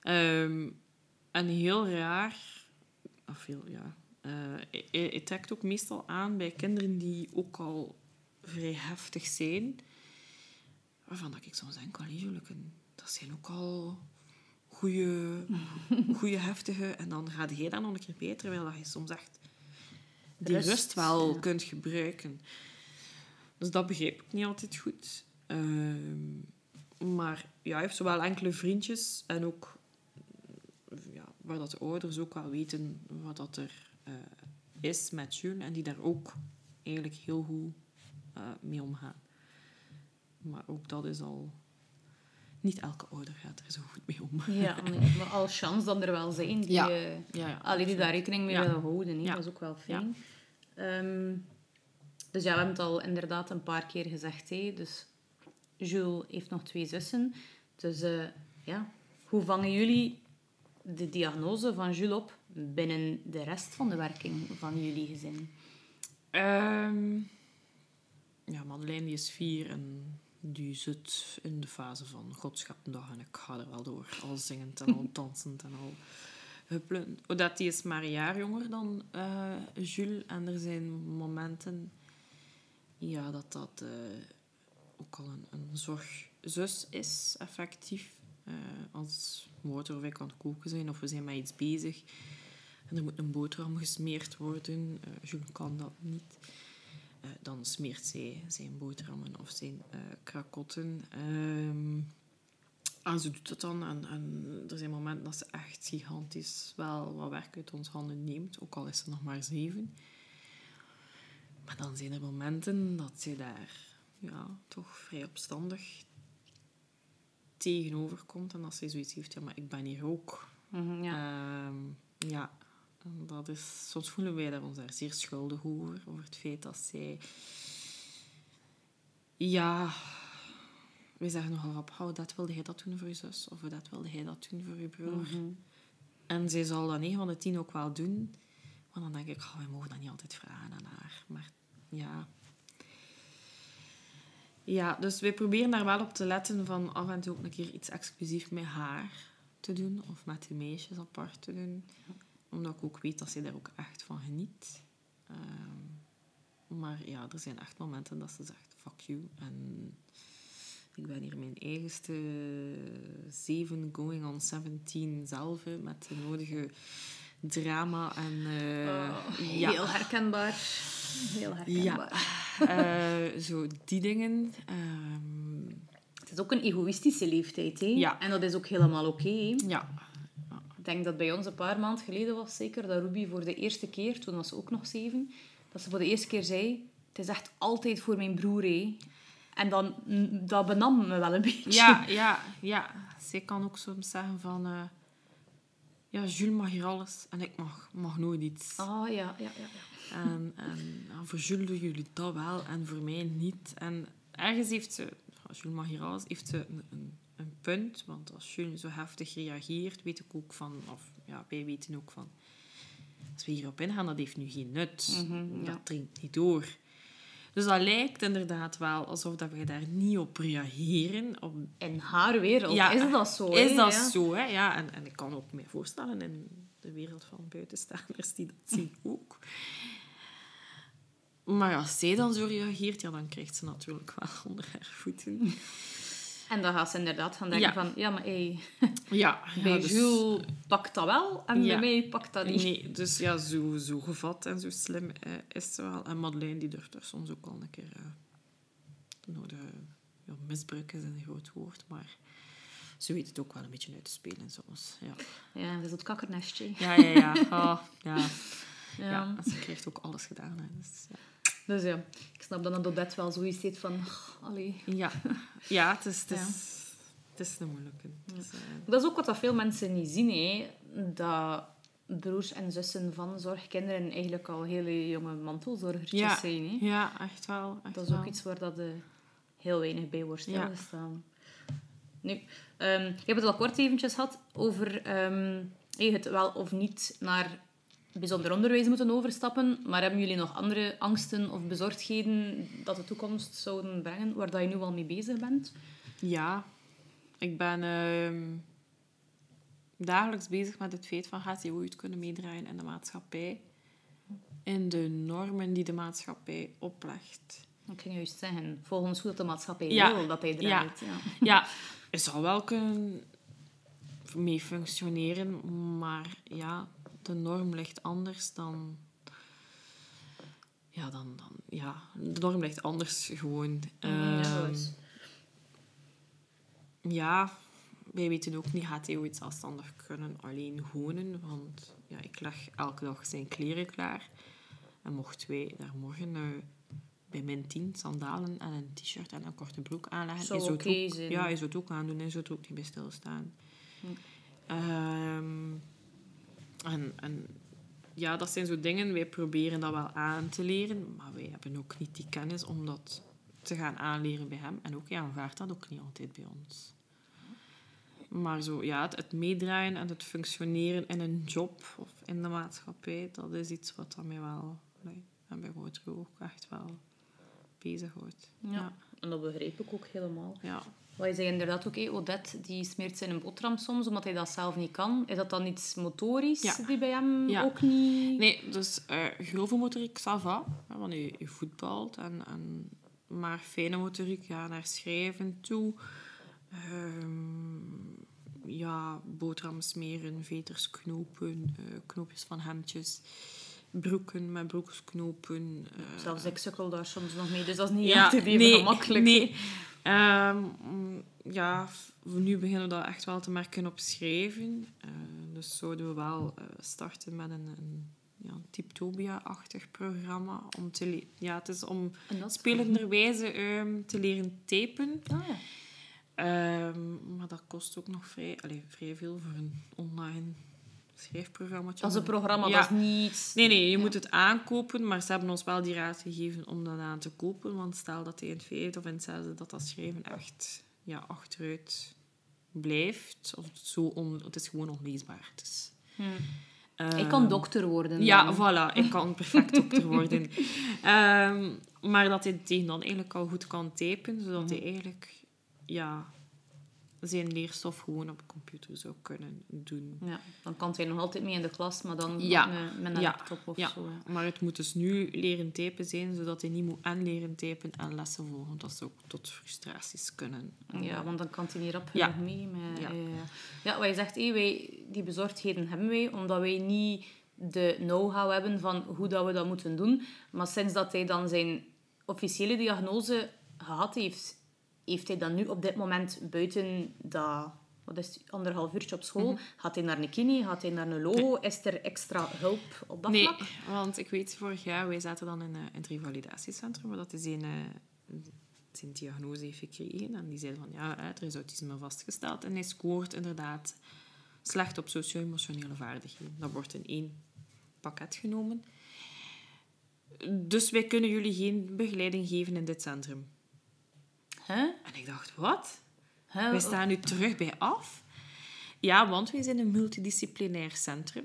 Ehm, en heel raar, of heel, ja, eh, hij- hij, hij trekt ook meestal aan bij kinderen die ook al vrij heftig zijn. Waarvan dat ik soms denk, allee, dat zijn ook al goede, [laughs] heftige. En dan gaat jij daar nog een keer bij, terwijl dat je soms echt die Rust, rust, wel ja. kunt gebruiken. Dus dat begrijp ik niet altijd goed. Ehm, maar ja, hij heeft zowel enkele vriendjes en ook ja, waar dat de ouders ook wel weten wat dat er eh, is met Jules en die daar ook eigenlijk heel goed eh, mee omgaan. Maar ook dat is al... Niet elke ouder gaat er zo goed mee om. Ja, [laughs] nee, maar al chance dat er wel zijn die, Ja. eh, Ja, ja. allee, die daar rekening mee Ja. willen houden. Dat is ook wel fijn. Ehm, dus ja, we hebben het al inderdaad een paar keer gezegd. Hè. Dus Jules heeft nog twee zussen. Dus eh, ja, hoe vangen jullie de diagnose van Jules op binnen de rest van de werking van jullie gezin? Ehm, ja, Madeleine die is vier en die zit in de fase van Godschappendag en ik ga er wel door. Al zingend en al [laughs] dansend en al huppelend. Odette die is maar een jaar jonger dan eh, Jules en er zijn momenten ja, dat dat eh, ook al een, een zorgzus is, effectief. Eh, als motor of ik aan koken zijn of we zijn met iets bezig en er moet een boterham gesmeerd worden. Jules kan dat niet. Dan smeert zij zijn boterhammen of zijn krakotten. Ehm, en ze doet het dan. En, en er zijn momenten dat ze echt gigantisch wel wat werk uit ons handen neemt. Ook al is ze nog maar zeven. Maar dan zijn er momenten dat ze daar ja, toch vrij opstandig tegenover komt. En dat ze zoiets heeft, ja, maar ik ben hier ook. Mhm, ja. Ehm, ja, en dat is, soms voelen wij daar ons daar zeer schuldig over. Over het feit dat zij... Ja, we zeggen nogal op, oh, dat wilde hij dat doen voor je zus, of dat wilde hij dat doen voor je broer. Mhm. En zij zal dat 9 van de 10 ook wel doen. Maar dan denk ik, oh, we mogen dat niet altijd vragen aan haar. Maar ja. Ja, dus we proberen daar wel op te letten van af en toe ook een keer iets exclusief met haar te doen. Of met de meisjes apart te doen. Omdat ik ook weet dat ze daar ook echt van geniet. Ehm, maar ja, er zijn echt momenten dat ze zegt, fuck you. En ik ben hier mijn eigenste 7 going on 17 zelf, hè, met de nodige drama en... eh, Oh, ja. Heel herkenbaar. Heel herkenbaar. Eh, zo die dingen. Ehm, Het is ook een egoïstische leeftijd, hè? Ja. En dat is ook helemaal oké. ja. Ik denk dat bij ons een paar maanden geleden was zeker dat Ruby voor de eerste keer, toen was ze ook nog zeven, dat ze voor de eerste keer zei: Het is echt altijd voor mijn broer, hè. En dan, mm, dat benam me wel een [laughs] beetje. Ja, ja, ja. Zij kan ook soms zeggen van... eh, ja, Jules mag hier alles en ik mag, mag nooit iets. Ah, ja, ja, ja. ja. En, en voor Jules doen jullie dat wel en voor mij niet. En ergens heeft ze... Als Jules mag hier alles, heeft ze een, een, een punt. Want als Jules zo heftig reageert, weet ik ook van... Of ja, wij weten ook van... Als we hierop ingaan, dat heeft nu geen nut. Mhm, ja. Dat dringt niet door. Dus dat lijkt inderdaad wel alsof dat we daar niet op reageren. Op, In haar wereld Ja, is dat zo, is dat Ja. zo, hè? Ja, en, en ik kan ook me voorstellen in de wereld van buitenstaanders die dat zien [laughs] ook. Maar als zij dan zo reageert, ja, dan krijgt ze natuurlijk wel onder haar voeten. En dan gaat ze inderdaad gaan denken Ja. van... Ja, maar hey, [laughs] [laughs] Ja, dus- Jules pakt dat wel en bij mij pakt dat niet. Nee, dus ja, zo, zo gevat en zo slim eh, is ze wel. En Madeleine die durft er soms ook al een keer... eh nou, de, ja, misbruik is een groot woord, maar ze weet het ook wel een beetje uit te spelen soms. Ja, Ja, dat is het kakkernestje. ja, ja. ja. Ah, [laughs] ja. Ja. ja. en ze krijgt ook alles gedaan. Hè. Dus, ja. Dus ja, ik snap dat een Dodette wel zoiets heeft van... "Oh, Allee. Ja, ja het is, het is, Ja. Het is een moeilijke. Is, eh, Dat is ook wat dat veel mensen niet zien, hè. Dat broers en zussen van zorgkinderen eigenlijk al hele jonge mantelzorgertjes Ja. zijn, hè. ja, echt wel. Echt Dat is wel. ook iets waar dat eh, heel weinig bij wordt Ja. stilgestaan. Nu, ehm je hebt het al kort eventjes gehad over je het wel of niet naar bijzonder onderwijs moeten overstappen. Maar hebben jullie nog andere angsten of bezorgdheden dat de toekomst zouden brengen, waar dat je nu al mee bezig bent? Ja, ik ben ehm, dagelijks bezig met het feit van gaat hij ooit kunnen meedraaien in de maatschappij. In de normen die de maatschappij oplegt. Ik ging juist zeggen, volgens hoe dat de maatschappij Ja. wil dat hij draait. Ja. [laughs] Ja, het zal wel kunnen mee functioneren, maar ja, de norm ligt anders dan... Ja, dan, dan, ja, de norm ligt anders gewoon. ja, Ehm. Ja, wij weten ook niet, gaat hij ooit zelfstandig kunnen alleen wonen? Want ja, ik leg elke dag zijn kleren klaar. En mochten wij daar morgen eh, bij min 10 sandalen en een t-shirt en een korte broek aanleggen, Zou oké zijn. ja, is het ook aandoen en zou het ook niet bij stilstaan. Ehm, en, en ja, dat zijn zo dingen, wij proberen dat wel aan te leren, maar wij hebben ook niet die kennis om dat te gaan aanleren bij hem. En ook, hij aanvaardt dat ook niet altijd bij ons. Maar zo, ja, het, het meedraaien en het functioneren in een job of in de maatschappij, dat is iets wat dat mij wel, nee, en bij grotere ook echt wel bezighoudt. Ja. Ja. En dat begrijp ik ook helemaal. ja. Wat je zegt inderdaad ook, hé, Odette die smeert zijn boterham soms omdat hij dat zelf niet kan. Is dat dan iets motorisch Ja. die bij hem Ja. ook niet... Nee, dus uh, grove motoriek, ça va. hè, Want je, je voetbalt. En, en, maar fijne motoriek, ja, naar schrijven toe. Ehm, ja, boterham smeren, veters knopen, eh, knoopjes van hemdjes. Broeken met broeksknopen. eh, Zelfs ik sukkel daar soms nog mee, dus dat is niet ja, altijd even nee, gemakkelijk. Nee. Mm, ja, nu beginnen we dat echt wel te merken op schrijven. Eh, dus zouden we wel eh, starten met een, een ja, Typtopia-achtig programma. Om te ja, het is om spelenderwijze ehm, te leren typen. Ah, ja. Ehm, maar dat kost ook nog vrij, allee, vrij veel voor een online schrijfprogramma. Dat is een programma, Ja. dat is niet... Nee, nee, je moet het aankopen, maar ze hebben ons wel die raad gegeven om dat aan te kopen. Want stel dat hij in het vijfde of in het zesde dat dat schrijven echt ja, achteruit blijft. Of zo on, het is gewoon onleesbaar. Het is, ik kan dokter worden. Ehm, ja, dan. voilà. Ik kan [laughs] perfect dokter worden. Ehm, maar dat hij tegen dan eigenlijk al goed kan typen, zodat hij eigenlijk ja, zijn leerstof gewoon op computer zou kunnen doen. Ja, dan kan hij nog altijd mee in de klas, maar dan Ja. met, met een Ja. laptop of Ja, zo. maar het moet dus nu leren typen zijn, zodat hij niet moet en leren typen en lessen volgen. Dat zou ook tot frustraties kunnen. Ja, want dan kan hij niet rap genoeg mee. Met, Ja. ja. ja, wat je zegt, hé, wij, die bezorgdheden hebben wij, omdat wij niet de know-how hebben van hoe dat we dat moeten doen. Maar sinds dat hij dan zijn officiële diagnose gehad heeft, heeft hij dan nu op dit moment buiten dat... Wat is het, anderhalf uurtje op school? Mhm. Gaat hij naar een kine? Gaat hij naar een logo? Is er extra hulp op dat Nee, vlak? want ik weet vorig jaar, wij zaten dan in, eh, in het revalidatiecentrum, waar dat hij zijn, eh, zijn diagnose heeft gekregen. En die zei van, ja, er is autisme vastgesteld. En hij scoort inderdaad slecht op socio-emotionele vaardigheden. Dat wordt in één pakket genomen. Dus wij kunnen jullie geen begeleiding geven in dit centrum. Hè? En ik dacht, wat? Hè? Wij staan nu terug bij af. Ja, want wij zijn een multidisciplinair centrum.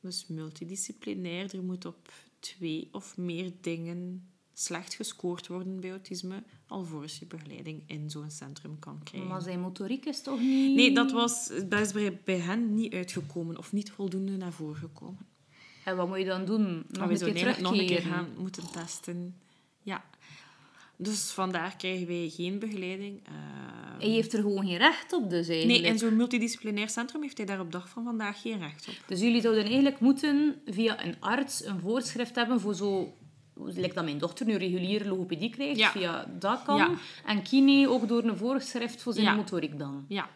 Dus multidisciplinair, er moet op twee of meer dingen slecht gescoord worden bij autisme, alvorens je begeleiding in zo'n centrum kan krijgen. Maar zijn motoriek is toch niet... Nee, dat, was, dat is bij, bij hen niet uitgekomen of niet voldoende naar voren gekomen. En wat moet je dan doen? Nog Maar een we keer nog een keer gaan moeten testen. Ja. Dus vandaar krijgen wij geen begeleiding. Eh, Hij heeft er gewoon geen recht op, dus eigenlijk. Nee, in zo'n multidisciplinair centrum heeft hij daar op dag van vandaag geen recht op. Dus jullie zouden eigenlijk moeten via een arts een voorschrift hebben voor zo... Lijkt dat mijn dochter nu reguliere logopedie krijgt, Ja. via dat kan. Ja. En kine ook door een voorschrift voor zijn Ja. motoriek dan. Ja.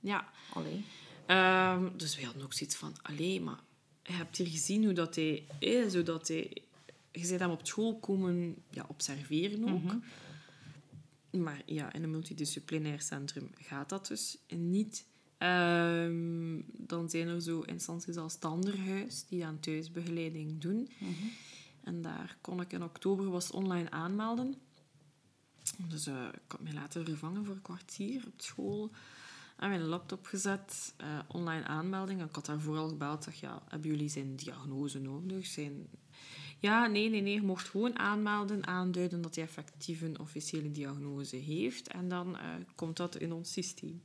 Ja. Allee. Ehm, dus we hadden ook zoiets van, allee, maar je hebt hier gezien hoe dat hij is, zodat hij... Je bent hem op school komen ja, observeren ook. Maar ja, in een multidisciplinair centrum gaat dat dus niet. Ehm, dan zijn er zo instanties als Tanderhuis die aan thuisbegeleiding doen. En daar kon ik in oktober was online aanmelden. Dus eh, ik had mij laten vervangen voor een kwartier op school. En mijn laptop gezet, eh, online aanmelding. En ik had daarvoor al gebeld. Zeg, ja, hebben jullie zijn diagnose nodig? Zijn... Ja, nee, nee, nee. Je mocht gewoon aanmelden, aanduiden dat hij effectief een officiële diagnose heeft. En dan eh, komt dat in ons systeem.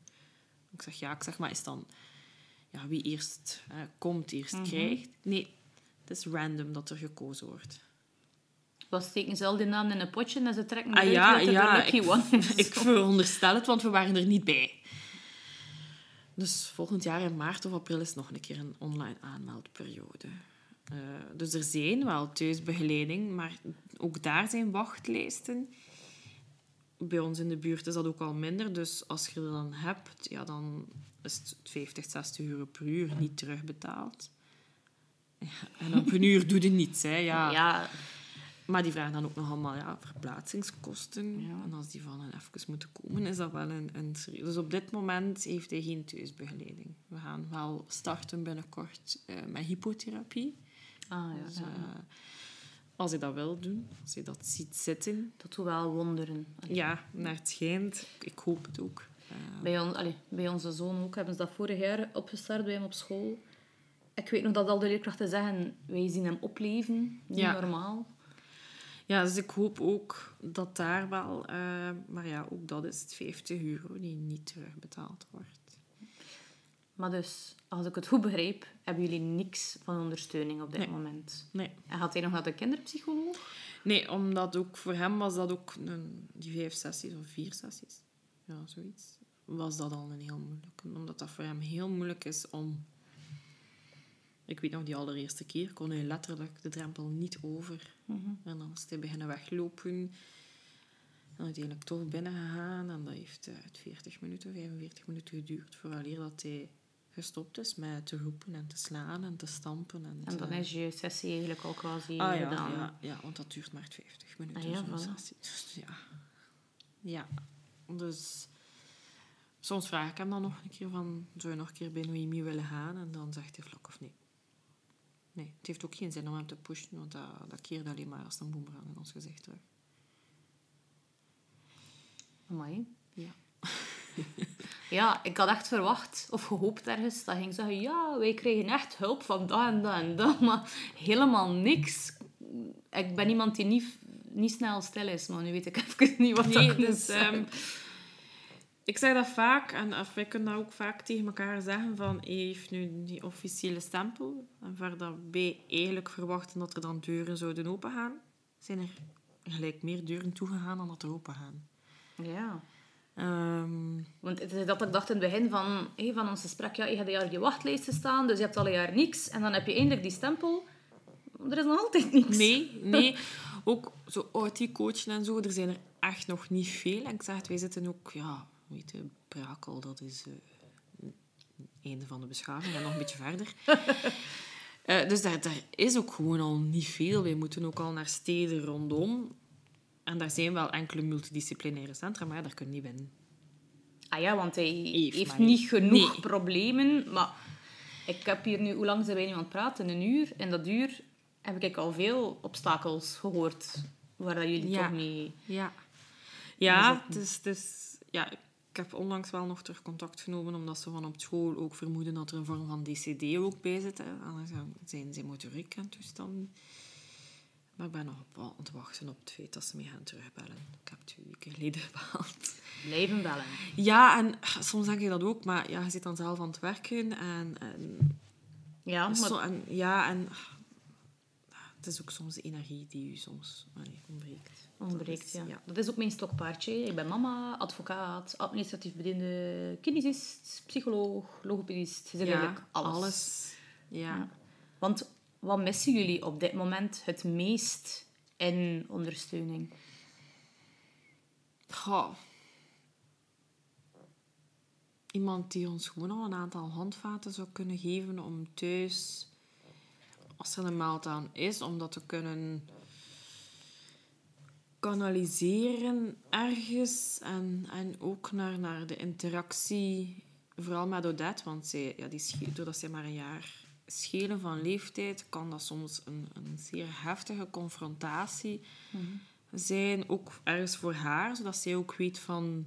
Ik zeg, ja, ik zeg, maar is dan... Ja, wie eerst eh, komt, eerst krijgt. Nee, het is random dat er gekozen wordt. Wat steken ze al die namen in een potje en ze trekken Ah ja, dat ja, de lucky ik, one is. [laughs] ik veronderstel het, want we waren er niet bij. Dus volgend jaar in maart of april is nog een keer een online aanmeldperiode. Eh, dus er zijn wel thuisbegeleiding, maar ook daar zijn wachtlijsten. Bij ons in de buurt is dat ook al minder. Dus als je er dan hebt, ja, dan is het 50, 60 euro per uur niet terugbetaald. Ja, en op een uur doe je niets. Hè. Ja, Ja, maar die vragen dan ook nog allemaal ja, verplaatsingskosten. Ja. En als die van hen even moeten komen, is dat wel een, een serieus... Dus op dit moment heeft hij geen thuisbegeleiding. We gaan wel starten binnenkort eh, met hypotherapie. Ah, ja, Dus, eh, als hij dat wil doen, als hij dat ziet zitten. dat doet wel wonderen. Ja, naar het schijnt. Ik hoop het ook. Eh, Bij, on, allee, bij onze zoon ook hebben ze dat vorig jaar opgestart bij hem op school. Ik weet nog dat al de leerkrachten zeggen, wij zien hem opleven, niet Ja. normaal. ja, dus ik hoop ook dat daar wel... eh, maar ja, ook dat is het 50 euro die niet terugbetaald wordt. Maar dus, als ik het goed begrijp, hebben jullie niks van ondersteuning op dit Nee. moment. Nee. En gaat hij nog naar de kinderpsycholoog? Nee, omdat ook voor hem was dat ook een, die vijf sessies of vier sessies, ja, zoiets, was dat al een heel moeilijke. Omdat dat voor hem heel moeilijk is om... Ik weet nog, die allereerste keer kon hij letterlijk de drempel niet over. En dan is hij beginnen weglopen. En uiteindelijk toch binnen gegaan. En dat heeft eh, 40 minuten, 45 minuten geduurd vooraleer dat hij gestopt is met te roepen en te slaan en te stampen. En, En dan te- is je sessie eigenlijk al quasi Ah ja, ja, ja, want dat duurt maar 50 minuten. Ah ja, zo'n voilà. sessie. [laughs] Dus ja. Ja, dus soms vraag ik hem dan nog een keer van, zou je nog een keer bij Noemi willen gaan? En dan zegt hij vlak of nee. Nee, het heeft ook geen zin om hem te pushen, want dat, dat keert alleen maar als een boemerang in ons gezicht terug. Amai. Ja. [laughs] Ja, ik had echt verwacht of gehoopt ergens dat ging zeggen, ja, wij krijgen echt hulp van dat en dat en dat, [laughs] maar helemaal niks. Ik ben iemand die niet, niet snel stil is, maar nu weet ik [laughs] even niet wat Nee, dat moet dus, zijn. ehm, ik zeg dat vaak, en of wij kunnen dat ook vaak tegen elkaar zeggen, van heeft nu die officiële stempel. En waar dat wij eigenlijk verwachten dat er dan deuren zouden opengaan, zijn er gelijk meer deuren toegegaan dan dat er open gaan. Ja. Ehm, Want het is dat ik dacht in het begin van, hé, van ons gesprek, ja, je hebt een jaar op je wachtlijsten staan, dus je hebt al een jaar niks. En dan heb je eindelijk die stempel. Er is nog altijd niks. nee, nee. [laughs] Ook zo OT-coachen en zo, er zijn er echt nog niet veel. En ik zeg het, wij zitten ook, ja, weet je, Brakel, dat is eh, het einde van de beschaving en nog een beetje verder. [laughs] Eh, dus daar, daar is ook gewoon al niet veel. Wij moeten ook al naar steden rondom. En daar zijn wel enkele multidisciplinaire centra, maar ja, daar kun je niet binnen. Ah ja, want hij Heeft heeft, maar niet genoeg Nee. problemen. Maar ik heb hier nu, hoe lang zijn wij nu aan het praten? Een uur. En dat uur heb ik al veel obstakels gehoord waar dat jullie Ja. toch niet... Ja. Ja, Dus dus, dus, ja, ik heb onlangs wel nog terug contact genomen, omdat ze van op school ook vermoeden dat er een vorm van DCD ook bij zit. Hè. Anders dan zijn ze motoriek en toestanden. Maar ik ben nog op, aan het wachten op het feit dat ze mij gaan terugbellen. Ik heb twee weken geleden [laughs] gebeld. Blijven bellen. Ja, en soms denk ik dat ook, maar ja, je zit dan zelf aan het werken. En, en, Ja, maar zo, en, ja, en het is ook soms de energie die u soms ontbreekt. ontbreekt, Dat is- ja. Dat is ook mijn stokpaardje. Ik ben mama, advocaat, administratief bediende, kinesist, psycholoog, logopedist. Je zegt eigenlijk alles. Ja. Ja. Want wat missen jullie op dit moment het meest in ondersteuning? Iemand die ons gewoon al een aantal handvaten zou kunnen geven om thuis, als er een meltdown is, om dat te kunnen kanaliseren ergens. En, en ook naar, naar de interactie, vooral met Odette, want zij, ja, die, doordat zij maar een jaar schelen van leeftijd, kan dat soms een, een zeer heftige confrontatie zijn, ook ergens voor haar, zodat zij ook weet van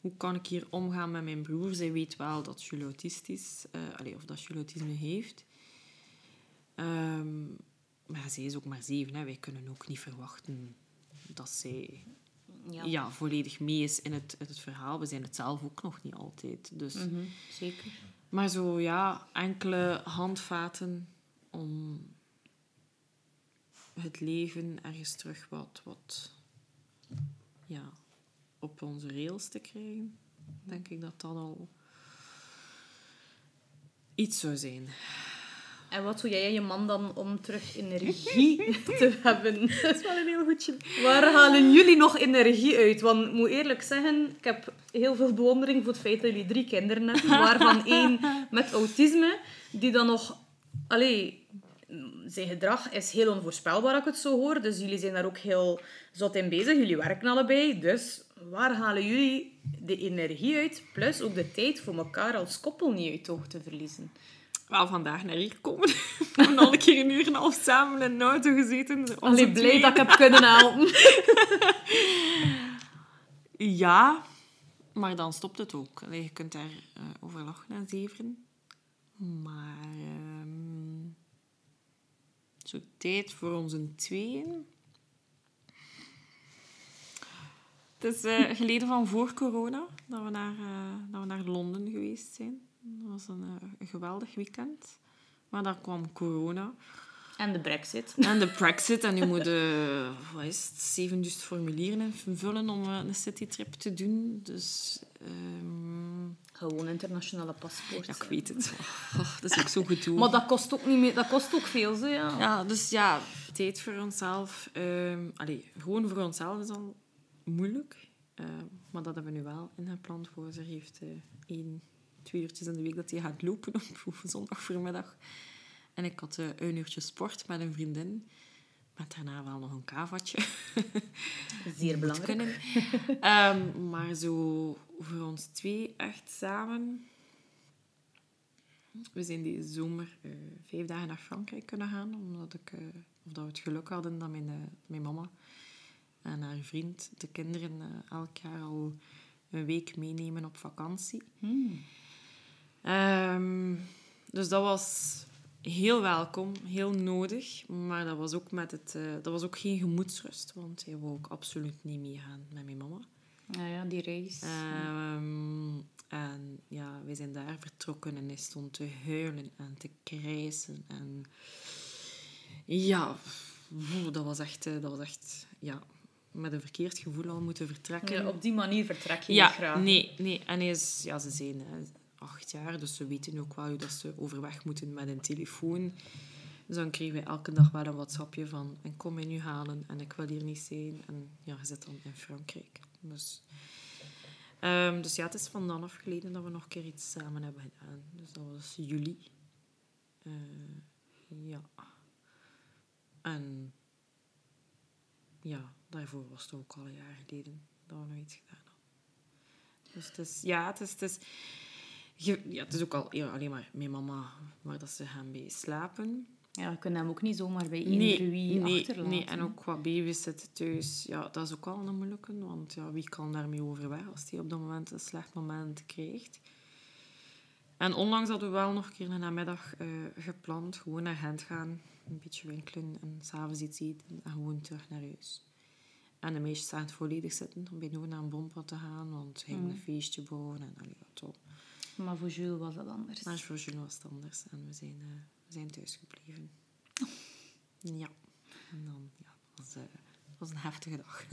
hoe kan ik hier omgaan met mijn broer. Zij weet wel dat Jules autist is, eh, allee, of dat Jules autisme heeft. Ehm, maar zij is ook maar zeven, hè. wij kunnen ook niet verwachten dat zij Ja, ja. volledig mee is in het, in het verhaal. We zijn het zelf ook nog niet altijd. Dus. Mhm, zeker. Maar zo, ja, enkele handvaten om het leven ergens terug wat, wat ja, op onze rails te krijgen. Denk ik dat dat al iets zou zijn. En wat doe jij en je man dan om terug energie [laughs] te hebben? Dat is wel een heel goedje. Waar halen jullie nog energie uit? Want ik moet eerlijk zeggen, ik heb heel veel bewondering voor het feit dat jullie drie kinderen hebben, waarvan [laughs] één met autisme, die dan nog... Allee, zijn gedrag is heel onvoorspelbaar, als ik het zo hoor. Dus jullie zijn daar ook heel zot in bezig. Jullie werken allebei. Dus waar halen jullie de energie uit? Plus ook de tijd voor elkaar als koppel niet uit oog te verliezen. Wel vandaag naar hier komen. [laughs] We hebben al een keer een uur en een half samen in de auto gezeten. Allee, blij dat ik heb kunnen helpen. [laughs] Ja, maar dan stopt het ook. Allee, je kunt daar eh, over lachen en zeveren. Maar ehm, zo tijd voor onze tweeën. Het is eh, [laughs] geleden van voor corona dat we, naar, eh, dat we naar Londen geweest zijn. Dat was een, een geweldig weekend. Maar daar kwam corona. [laughs] En de brexit. En de Brexit. En nu moet je, wat is het, 7000 formulieren invullen om eh, een citytrip te doen. Dus ehm, Gewoon internationale paspoort. ja, ik weet het. [laughs] Oh, dat is ook zo gedoe. Maar dat kost ook, niet meer, dat kost ook veel, zo, ja. Ja, dus ja, tijd voor onszelf. allee, gewoon voor onszelf is al moeilijk. Ehm, maar dat hebben we nu wel ingepland voor. Ze heeft eh één, twee uurtjes in de week dat hij gaat lopen [laughs] op, op zondag voormiddag. En ik had eh, een uurtje sport met een vriendin. Met daarna wel nog een kavatje. [laughs] Zeer [laughs] belangrijk. Ehm, maar zo voor ons twee echt samen. We zijn deze zomer eh, vijf dagen naar Frankrijk kunnen gaan. Omdat ik, eh, of dat we het geluk hadden dat mijn, mijn mama en haar vriend de kinderen elk jaar al een week meenemen op vakantie. Hmm. Ehm, dus dat was heel welkom, heel nodig. Maar dat was ook, met het, eh, dat was ook geen gemoedsrust, want hij wou ook absoluut niet meegaan met mijn mama. Ja, ja, die reis. Ehm, en ja, wij zijn daar vertrokken en hij stond te huilen en te krijsen. En ja, dat was echt, eh, dat was echt ja, met een verkeerd gevoel al moeten vertrekken. Ja, op die manier vertrek je Ja, niet graag. nee, nee. En hij is, ja, ze zijn eh, acht jaar, dus ze weten ook wel dat ze overweg moeten met een telefoon. Dus dan kregen wij elke dag wel een WhatsAppje van en kom mij nu halen en ik wil hier niet zijn. En ja, je zit dan in Frankrijk. Dus, ehm, dus ja, het is van dan af geleden dat we nog een keer iets samen hebben gedaan. Dus dat was juli. Eh, ja. En ja, daarvoor was het ook al een jaar geleden dat we nog iets gedaan hadden. Dus het is, ja, het is, het is, je- ja, het is ook al ja, alleen maar mijn mama waar dat ze gaan bij slapen. Ja, je kunt hem ook niet zomaar bij eender Nee, nee, achterlaten. nee, en ook qua babysitten thuis, ja, dat is ook wel een moeilijke, want ja, wie kan daarmee overweg als die op dat moment een slecht moment krijgt. En onlangs hadden we wel nog een keer een namiddag eh, gepland, gewoon naar Gent gaan, een beetje winkelen en s'avonds iets eten en gewoon terug naar huis. En de meisjes zagen het volledig zitten om bij naar een bompad te gaan, want ze gingen een feestje bouwen en allee, ja, toch. Maar voor Jules was dat anders. Maar voor Jules was het anders en we zijn, we zijn thuis gebleven. Ja. En dan, ja, dat was, eh, was een heftige dag.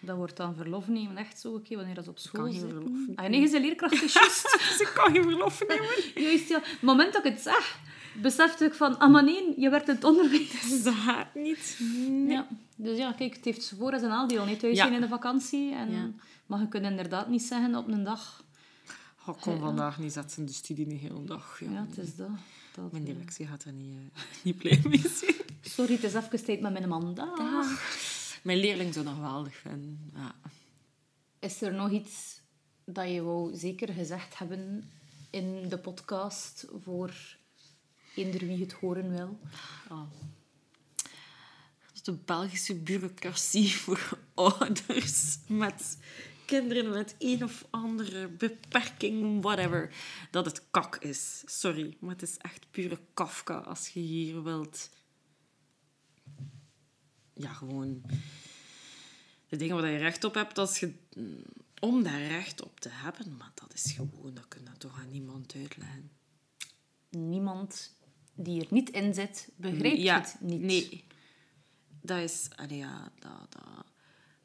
Dat wordt dan verlof nemen, echt zo, oké, wanneer dat op school kan geen verlof nemen. Ah, nee, je bent leerkracht, is juist. [laughs] dus ik kan geen verlof nemen. juist, ja. Het moment dat ik het zeg, besefte ik van, ah, maar nee, je in het onderwijs. Dus dat niet. Nee. Ja. Dus ja, kijk, het heeft voor- en zijn nadeel. Niet thuis Ja. zijn in de vakantie. En, Ja. Maar je kunt inderdaad niet zeggen op een dag... Oh, ik kon vandaag niet zetten de studie de hele dag. Ja. Ja, het is dat. dat Mijn eh. directie gaat er niet, eh, [laughs] niet blij mee zijn. Sorry, het is even tijd met mijn man. Dag. Mijn leerling zou dat geweldig vinden. Ja. Is er nog iets dat je wou zeker gezegd hebben in de podcast voor eender wie het horen wil? Oh. Dat is de Belgische bureaucratie voor [laughs] ouders met kinderen met een of andere beperking, whatever, dat het kak is. Sorry, maar het is echt pure Kafka als je hier wilt. Ja, gewoon de dingen waar je recht op hebt, als je, om daar recht op te hebben, maar dat is gewoon, dat kun je toch aan niemand uitleggen. Niemand die er niet in zit, begrijpt ja, het niet. Nee. Dat is... Allee, ja, dat, dat,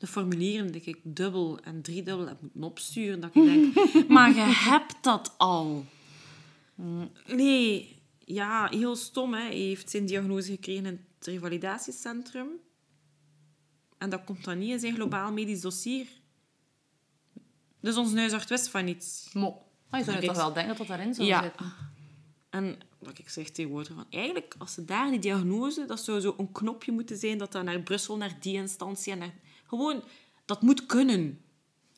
de formulieren die ik dubbel en driedubbel heb moeten opsturen, dat ik denk... [laughs] maar je hebt dat al. Nee. Ja, heel stom, hè. Hij heeft zijn diagnose gekregen in het revalidatiecentrum. En dat komt dan niet in zijn globaal medisch dossier. Dus ons huisarts wist van niets. Mo. Maar je zou toch wel denken dat dat daarin zou Ja. zitten. En wat ik zeg tegenwoordig, van, eigenlijk, als ze daar die diagnose, dat zou zo een knopje moeten zijn, dat dat naar Brussel, naar die instantie en naar... Gewoon, dat moet kunnen.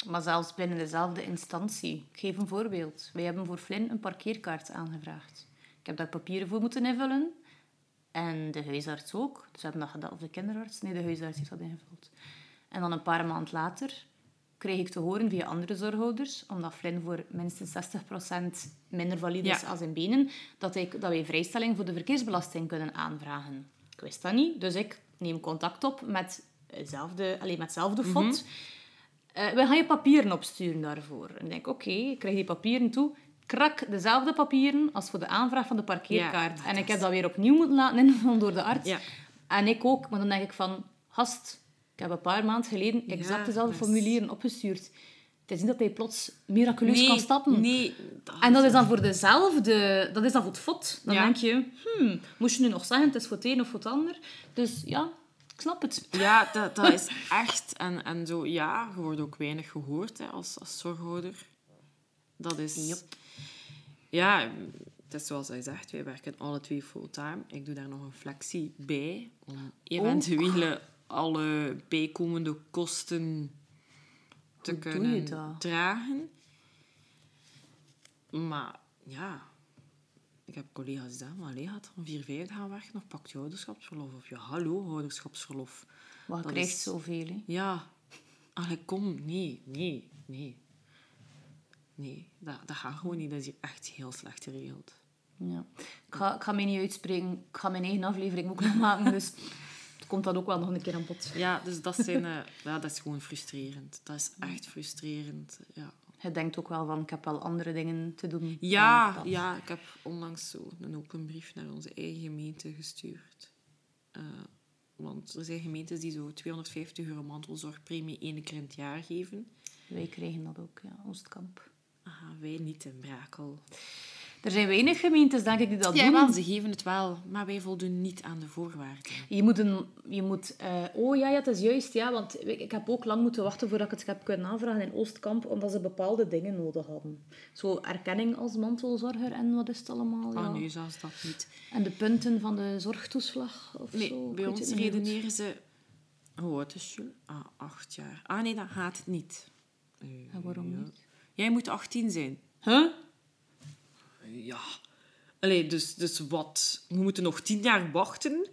Maar zelfs binnen dezelfde instantie. Ik geef een voorbeeld. Wij hebben voor Flynn een parkeerkaart aangevraagd. Ik heb daar papieren voor moeten invullen. En de huisarts ook. Dus we hebben dat gedaan. Of de kinderarts? Nee, de huisarts heeft dat ingevuld. En dan een paar maanden later kreeg ik te horen via andere zorghouders, omdat Flynn voor minstens 60% minder valide is Ja. als in benen, dat, ik, dat wij vrijstelling voor de verkeersbelasting kunnen aanvragen. Ik wist dat niet, dus ik neem contact op met hetzelfde, alleen met hetzelfde fot. Eh, we gaan je papieren opsturen daarvoor. En ik denk, oké, ik krijg die papieren toe. Krak dezelfde papieren als voor de aanvraag van de parkeerkaart. Ja, en dat ik heb dat weer opnieuw moeten laten invullen [laughs] door de arts. Ja. En ik ook. Maar dan denk ik van, gast, ik heb een paar maanden geleden exact Ja, dezelfde dat formulieren opgestuurd. Het is niet dat hij plots miraculeus kan stappen. Nee. En dat is dan voor dezelfde... Dat is dan voor het fot. Dan Ja. denk je, hmm, moest je nu nog zeggen, het is voor het een of voor het ander? Dus ja, snap het. Ja, dat, dat is echt... En, en zo, ja, je wordt ook weinig gehoord hè, als, als zorghouder. Dat is... Yep. Ja, het is zoals hij zegt, wij werken alle twee fulltime. Ik doe daar nog een flexie bij, om eventuele alle bijkomende kosten te Hoe kunnen dragen. Maar ja, ik heb collega's die zeggen, maar allee, gaat van 4, 5 gaan werken of pakt je ouderschapsverlof? Of ja, hallo, ouderschapsverlof. Maar je Dat krijgt is- zoveel, hè. Ja, allee, kom, nee, nee, nee. nee, dat, dat gaat gewoon niet. Dat is hier echt heel slecht geregeld. Ja. Ik, ga, ik ga mij niet uitspreken. Ik ga mijn eigen aflevering ook nog maken. Dus [laughs] het komt dan ook wel nog een keer aan bod. Ja, dus dat, zijn, eh, ja, dat is gewoon frustrerend. Dat is echt frustrerend, ja. Je denkt ook wel van, ik heb wel andere dingen te doen. Ja, ja, ik heb onlangs zo een open brief naar onze eigen gemeente gestuurd. Eh, want er zijn gemeentes die zo 250 euro mantelzorgpremie één keer in het jaar geven. Wij krijgen dat ook, ja. Oostkamp. Aha, wij niet in Brakel. Er zijn weinig gemeentes, denk ik, die dat Ja, doen. ze geven het wel, maar wij voldoen niet aan de voorwaarden. Je moet een... Je moet, eh, oh ja, ja, het is juist, ja. Want ik ik heb ook lang moeten wachten voordat ik het heb kunnen aanvragen in Oostkamp, omdat ze bepaalde dingen nodig hadden. Zo erkenning als mantelzorger en wat is het allemaal? Ja. Oh nee, zelfs dat niet. En de punten van de zorgtoeslag of Nee, zo. bij ons redeneren ze... Hoe oud is je? Ah, acht jaar. Ah nee, dat gaat niet. Eh, En waarom ja. niet? Jij moet 18 zijn. Huh? Ja. Allee, dus, dus wat? We moeten nog 10 jaar wachten.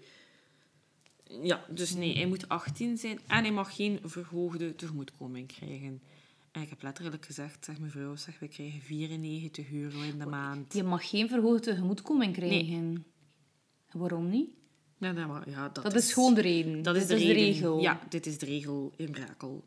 Ja, dus nee, hij moet 18 zijn en hij mag geen verhoogde tegemoetkoming krijgen. En ik heb letterlijk gezegd, zeg mevrouw, zeg, we krijgen 94 euro in de maand. Je mag geen verhoogde tegemoetkoming krijgen. Waarom niet? Ja, maar- ja, dat, Dat is gewoon de reden. dat is Dit de, de reden. regel. Ja, dit is de regel in Brakel.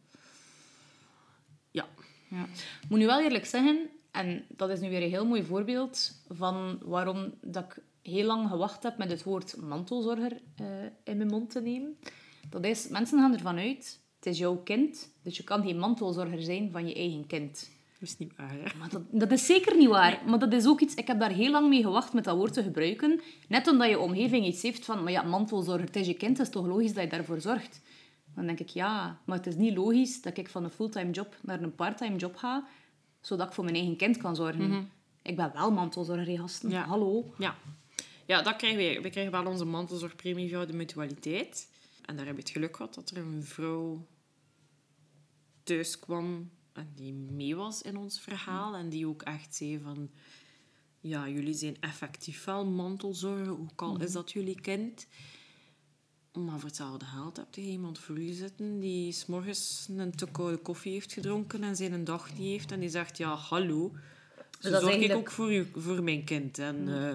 Ja. Ja. Ik moet nu wel eerlijk zeggen, en dat is nu weer een heel mooi voorbeeld van waarom dat ik heel lang gewacht heb met het woord mantelzorger eh, in mijn mond te nemen. Dat is, mensen gaan ervan uit, het is jouw kind, dus je kan geen mantelzorger zijn van je eigen kind. Dat is niet waar, hè? Maar dat, dat is zeker niet waar. Maar dat is ook iets... Ik heb daar heel lang mee gewacht met dat woord te gebruiken. Net omdat je omgeving iets heeft van... Maar ja, mantelzorger, het is je kind. Het is toch logisch dat je daarvoor zorgt? Dan denk ik, ja. Maar het is niet logisch dat ik van een fulltime job naar een parttime job ga. Zodat ik voor mijn eigen kind kan zorgen. Ik ben wel mantelzorger, hè, gasten. Ja. Hallo. Ja. Ja, dat krijgen wij. We krijgen wel onze mantelzorgpremie via de mutualiteit. En daar heb je het geluk gehad dat er een vrouw thuis kwam en die mee was in ons verhaal. En die ook echt zei van... Ja, jullie zijn effectief wel mantelzorger, ook al is dat jullie kind. Maar voor hetzelfde geld heb je iemand voor je zitten die s morgens een te koude koffie heeft gedronken en zijn een dag niet heeft. En die zegt, ja, hallo. Zo dat zorg ik ook voor, u, voor mijn kind. En, eh,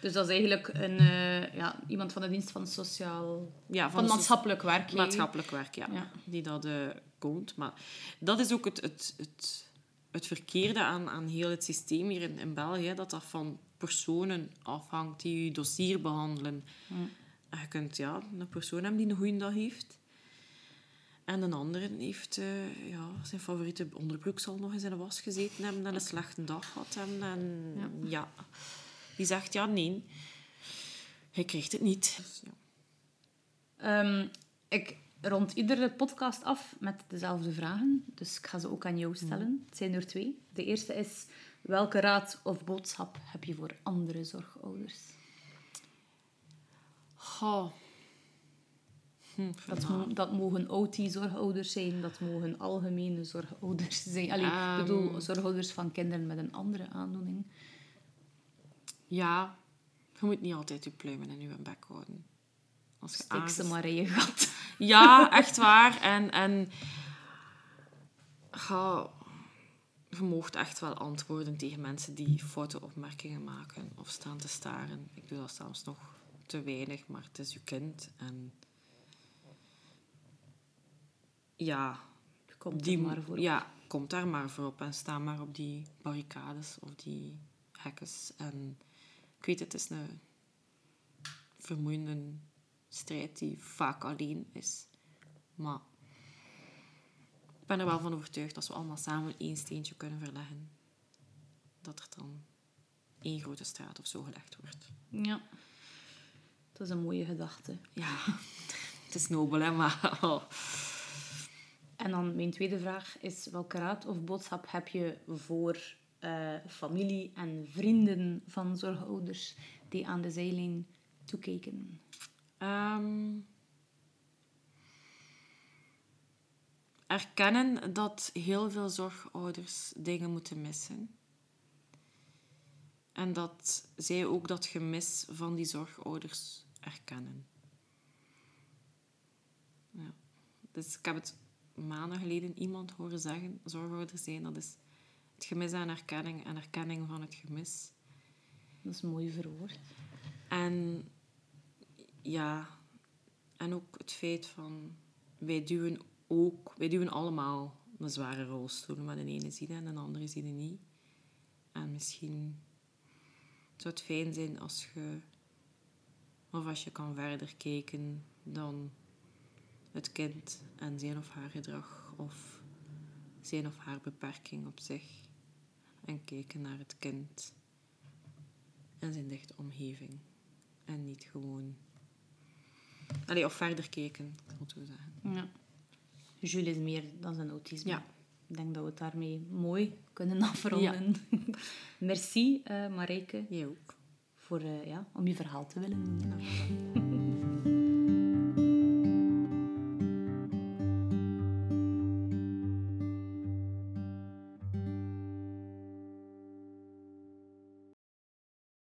Dus dat is eigenlijk een, eh, ja, iemand van de dienst van sociaal... ja, Van, maatschappelijk werk. maatschappelijk werk, ja. Ja. Die dat eh komt. Maar dat is ook het, het, het, het verkeerde aan, aan heel het systeem hier in, in België. Dat dat van personen afhangt die je dossier behandelen. En je kunt ja, een persoon hebben die een goede dag heeft. En een andere heeft eh, ja, zijn favoriete onderbroek zal nog in zijn was gezeten hebben en een slechte dag gehad hebben. En ja. die zegt ja, nee. Hij krijgt het niet. Dus, ja. Ehm, ik rond iedere podcast af met dezelfde vragen. Dus ik ga ze ook aan jou stellen. Het zijn er twee. De eerste is... Welke raad of boodschap heb je voor andere zorgouders? Goh. Hm, Dat, mo- dat mogen OT-zorgouders zijn. Dat mogen algemene zorgouders [laughs] zijn. Allee, Ehm. ik bedoel, zorgouders van kinderen met een andere aandoening. Ja, je moet niet altijd je pluimen in je bek houden. Als je Stik ze maar in je gat. [laughs] Ja, echt waar. En, en ga, je moogt echt wel antwoorden tegen mensen die foute opmerkingen maken of staan te staren. Ik doe dat zelfs nog te weinig, maar het is je kind. En ja, Komt die, maar voor. Ja, komt daar maar voor op en sta maar op die barricades of die hekkens. En ik weet, het is een vermoeiende strijd die vaak alleen is. Maar ik ben er wel van overtuigd dat we allemaal samen één steentje kunnen verleggen. Dat er dan één grote straat of zo gelegd wordt. Ja. Dat is een mooie gedachte. Ja, [laughs] het is nobel, hè, maar... oh. En dan mijn tweede vraag is: welke raad of boodschap heb je voor eh, familie en vrienden van zorgouders die aan de zijlijn toekijken? Ehm, erkennen dat heel veel zorgouders dingen moeten missen. En dat zij ook dat gemis van die zorgouders erkennen. Ja. Dus ik heb het maanden geleden iemand horen zeggen, zorgouder zijn, dat is Het gemis aan erkenning en erkenning van het gemis. Dat is mooi verwoord. En ja, en ook het feit van wij duwen ook, wij duwen allemaal een zware rolstoel, maar de ene ziet en de andere ziet het niet. En misschien zou het fijn zijn als je, of als je kan verder kijken dan het kind en zijn of haar gedrag of zijn of haar beperking op zich. En kijken naar het kind en zijn dichte omgeving. En niet gewoon... Allee, of verder kijken, ik zo zeggen. Ja. Jules is meer dan zijn autisme. Ja. Ik denk dat we het daarmee mooi kunnen [laughs] afronden. [laughs] Merci, eh Marijke, Jij ook. voor, eh, ja, om je verhaal te willen doen. [laughs]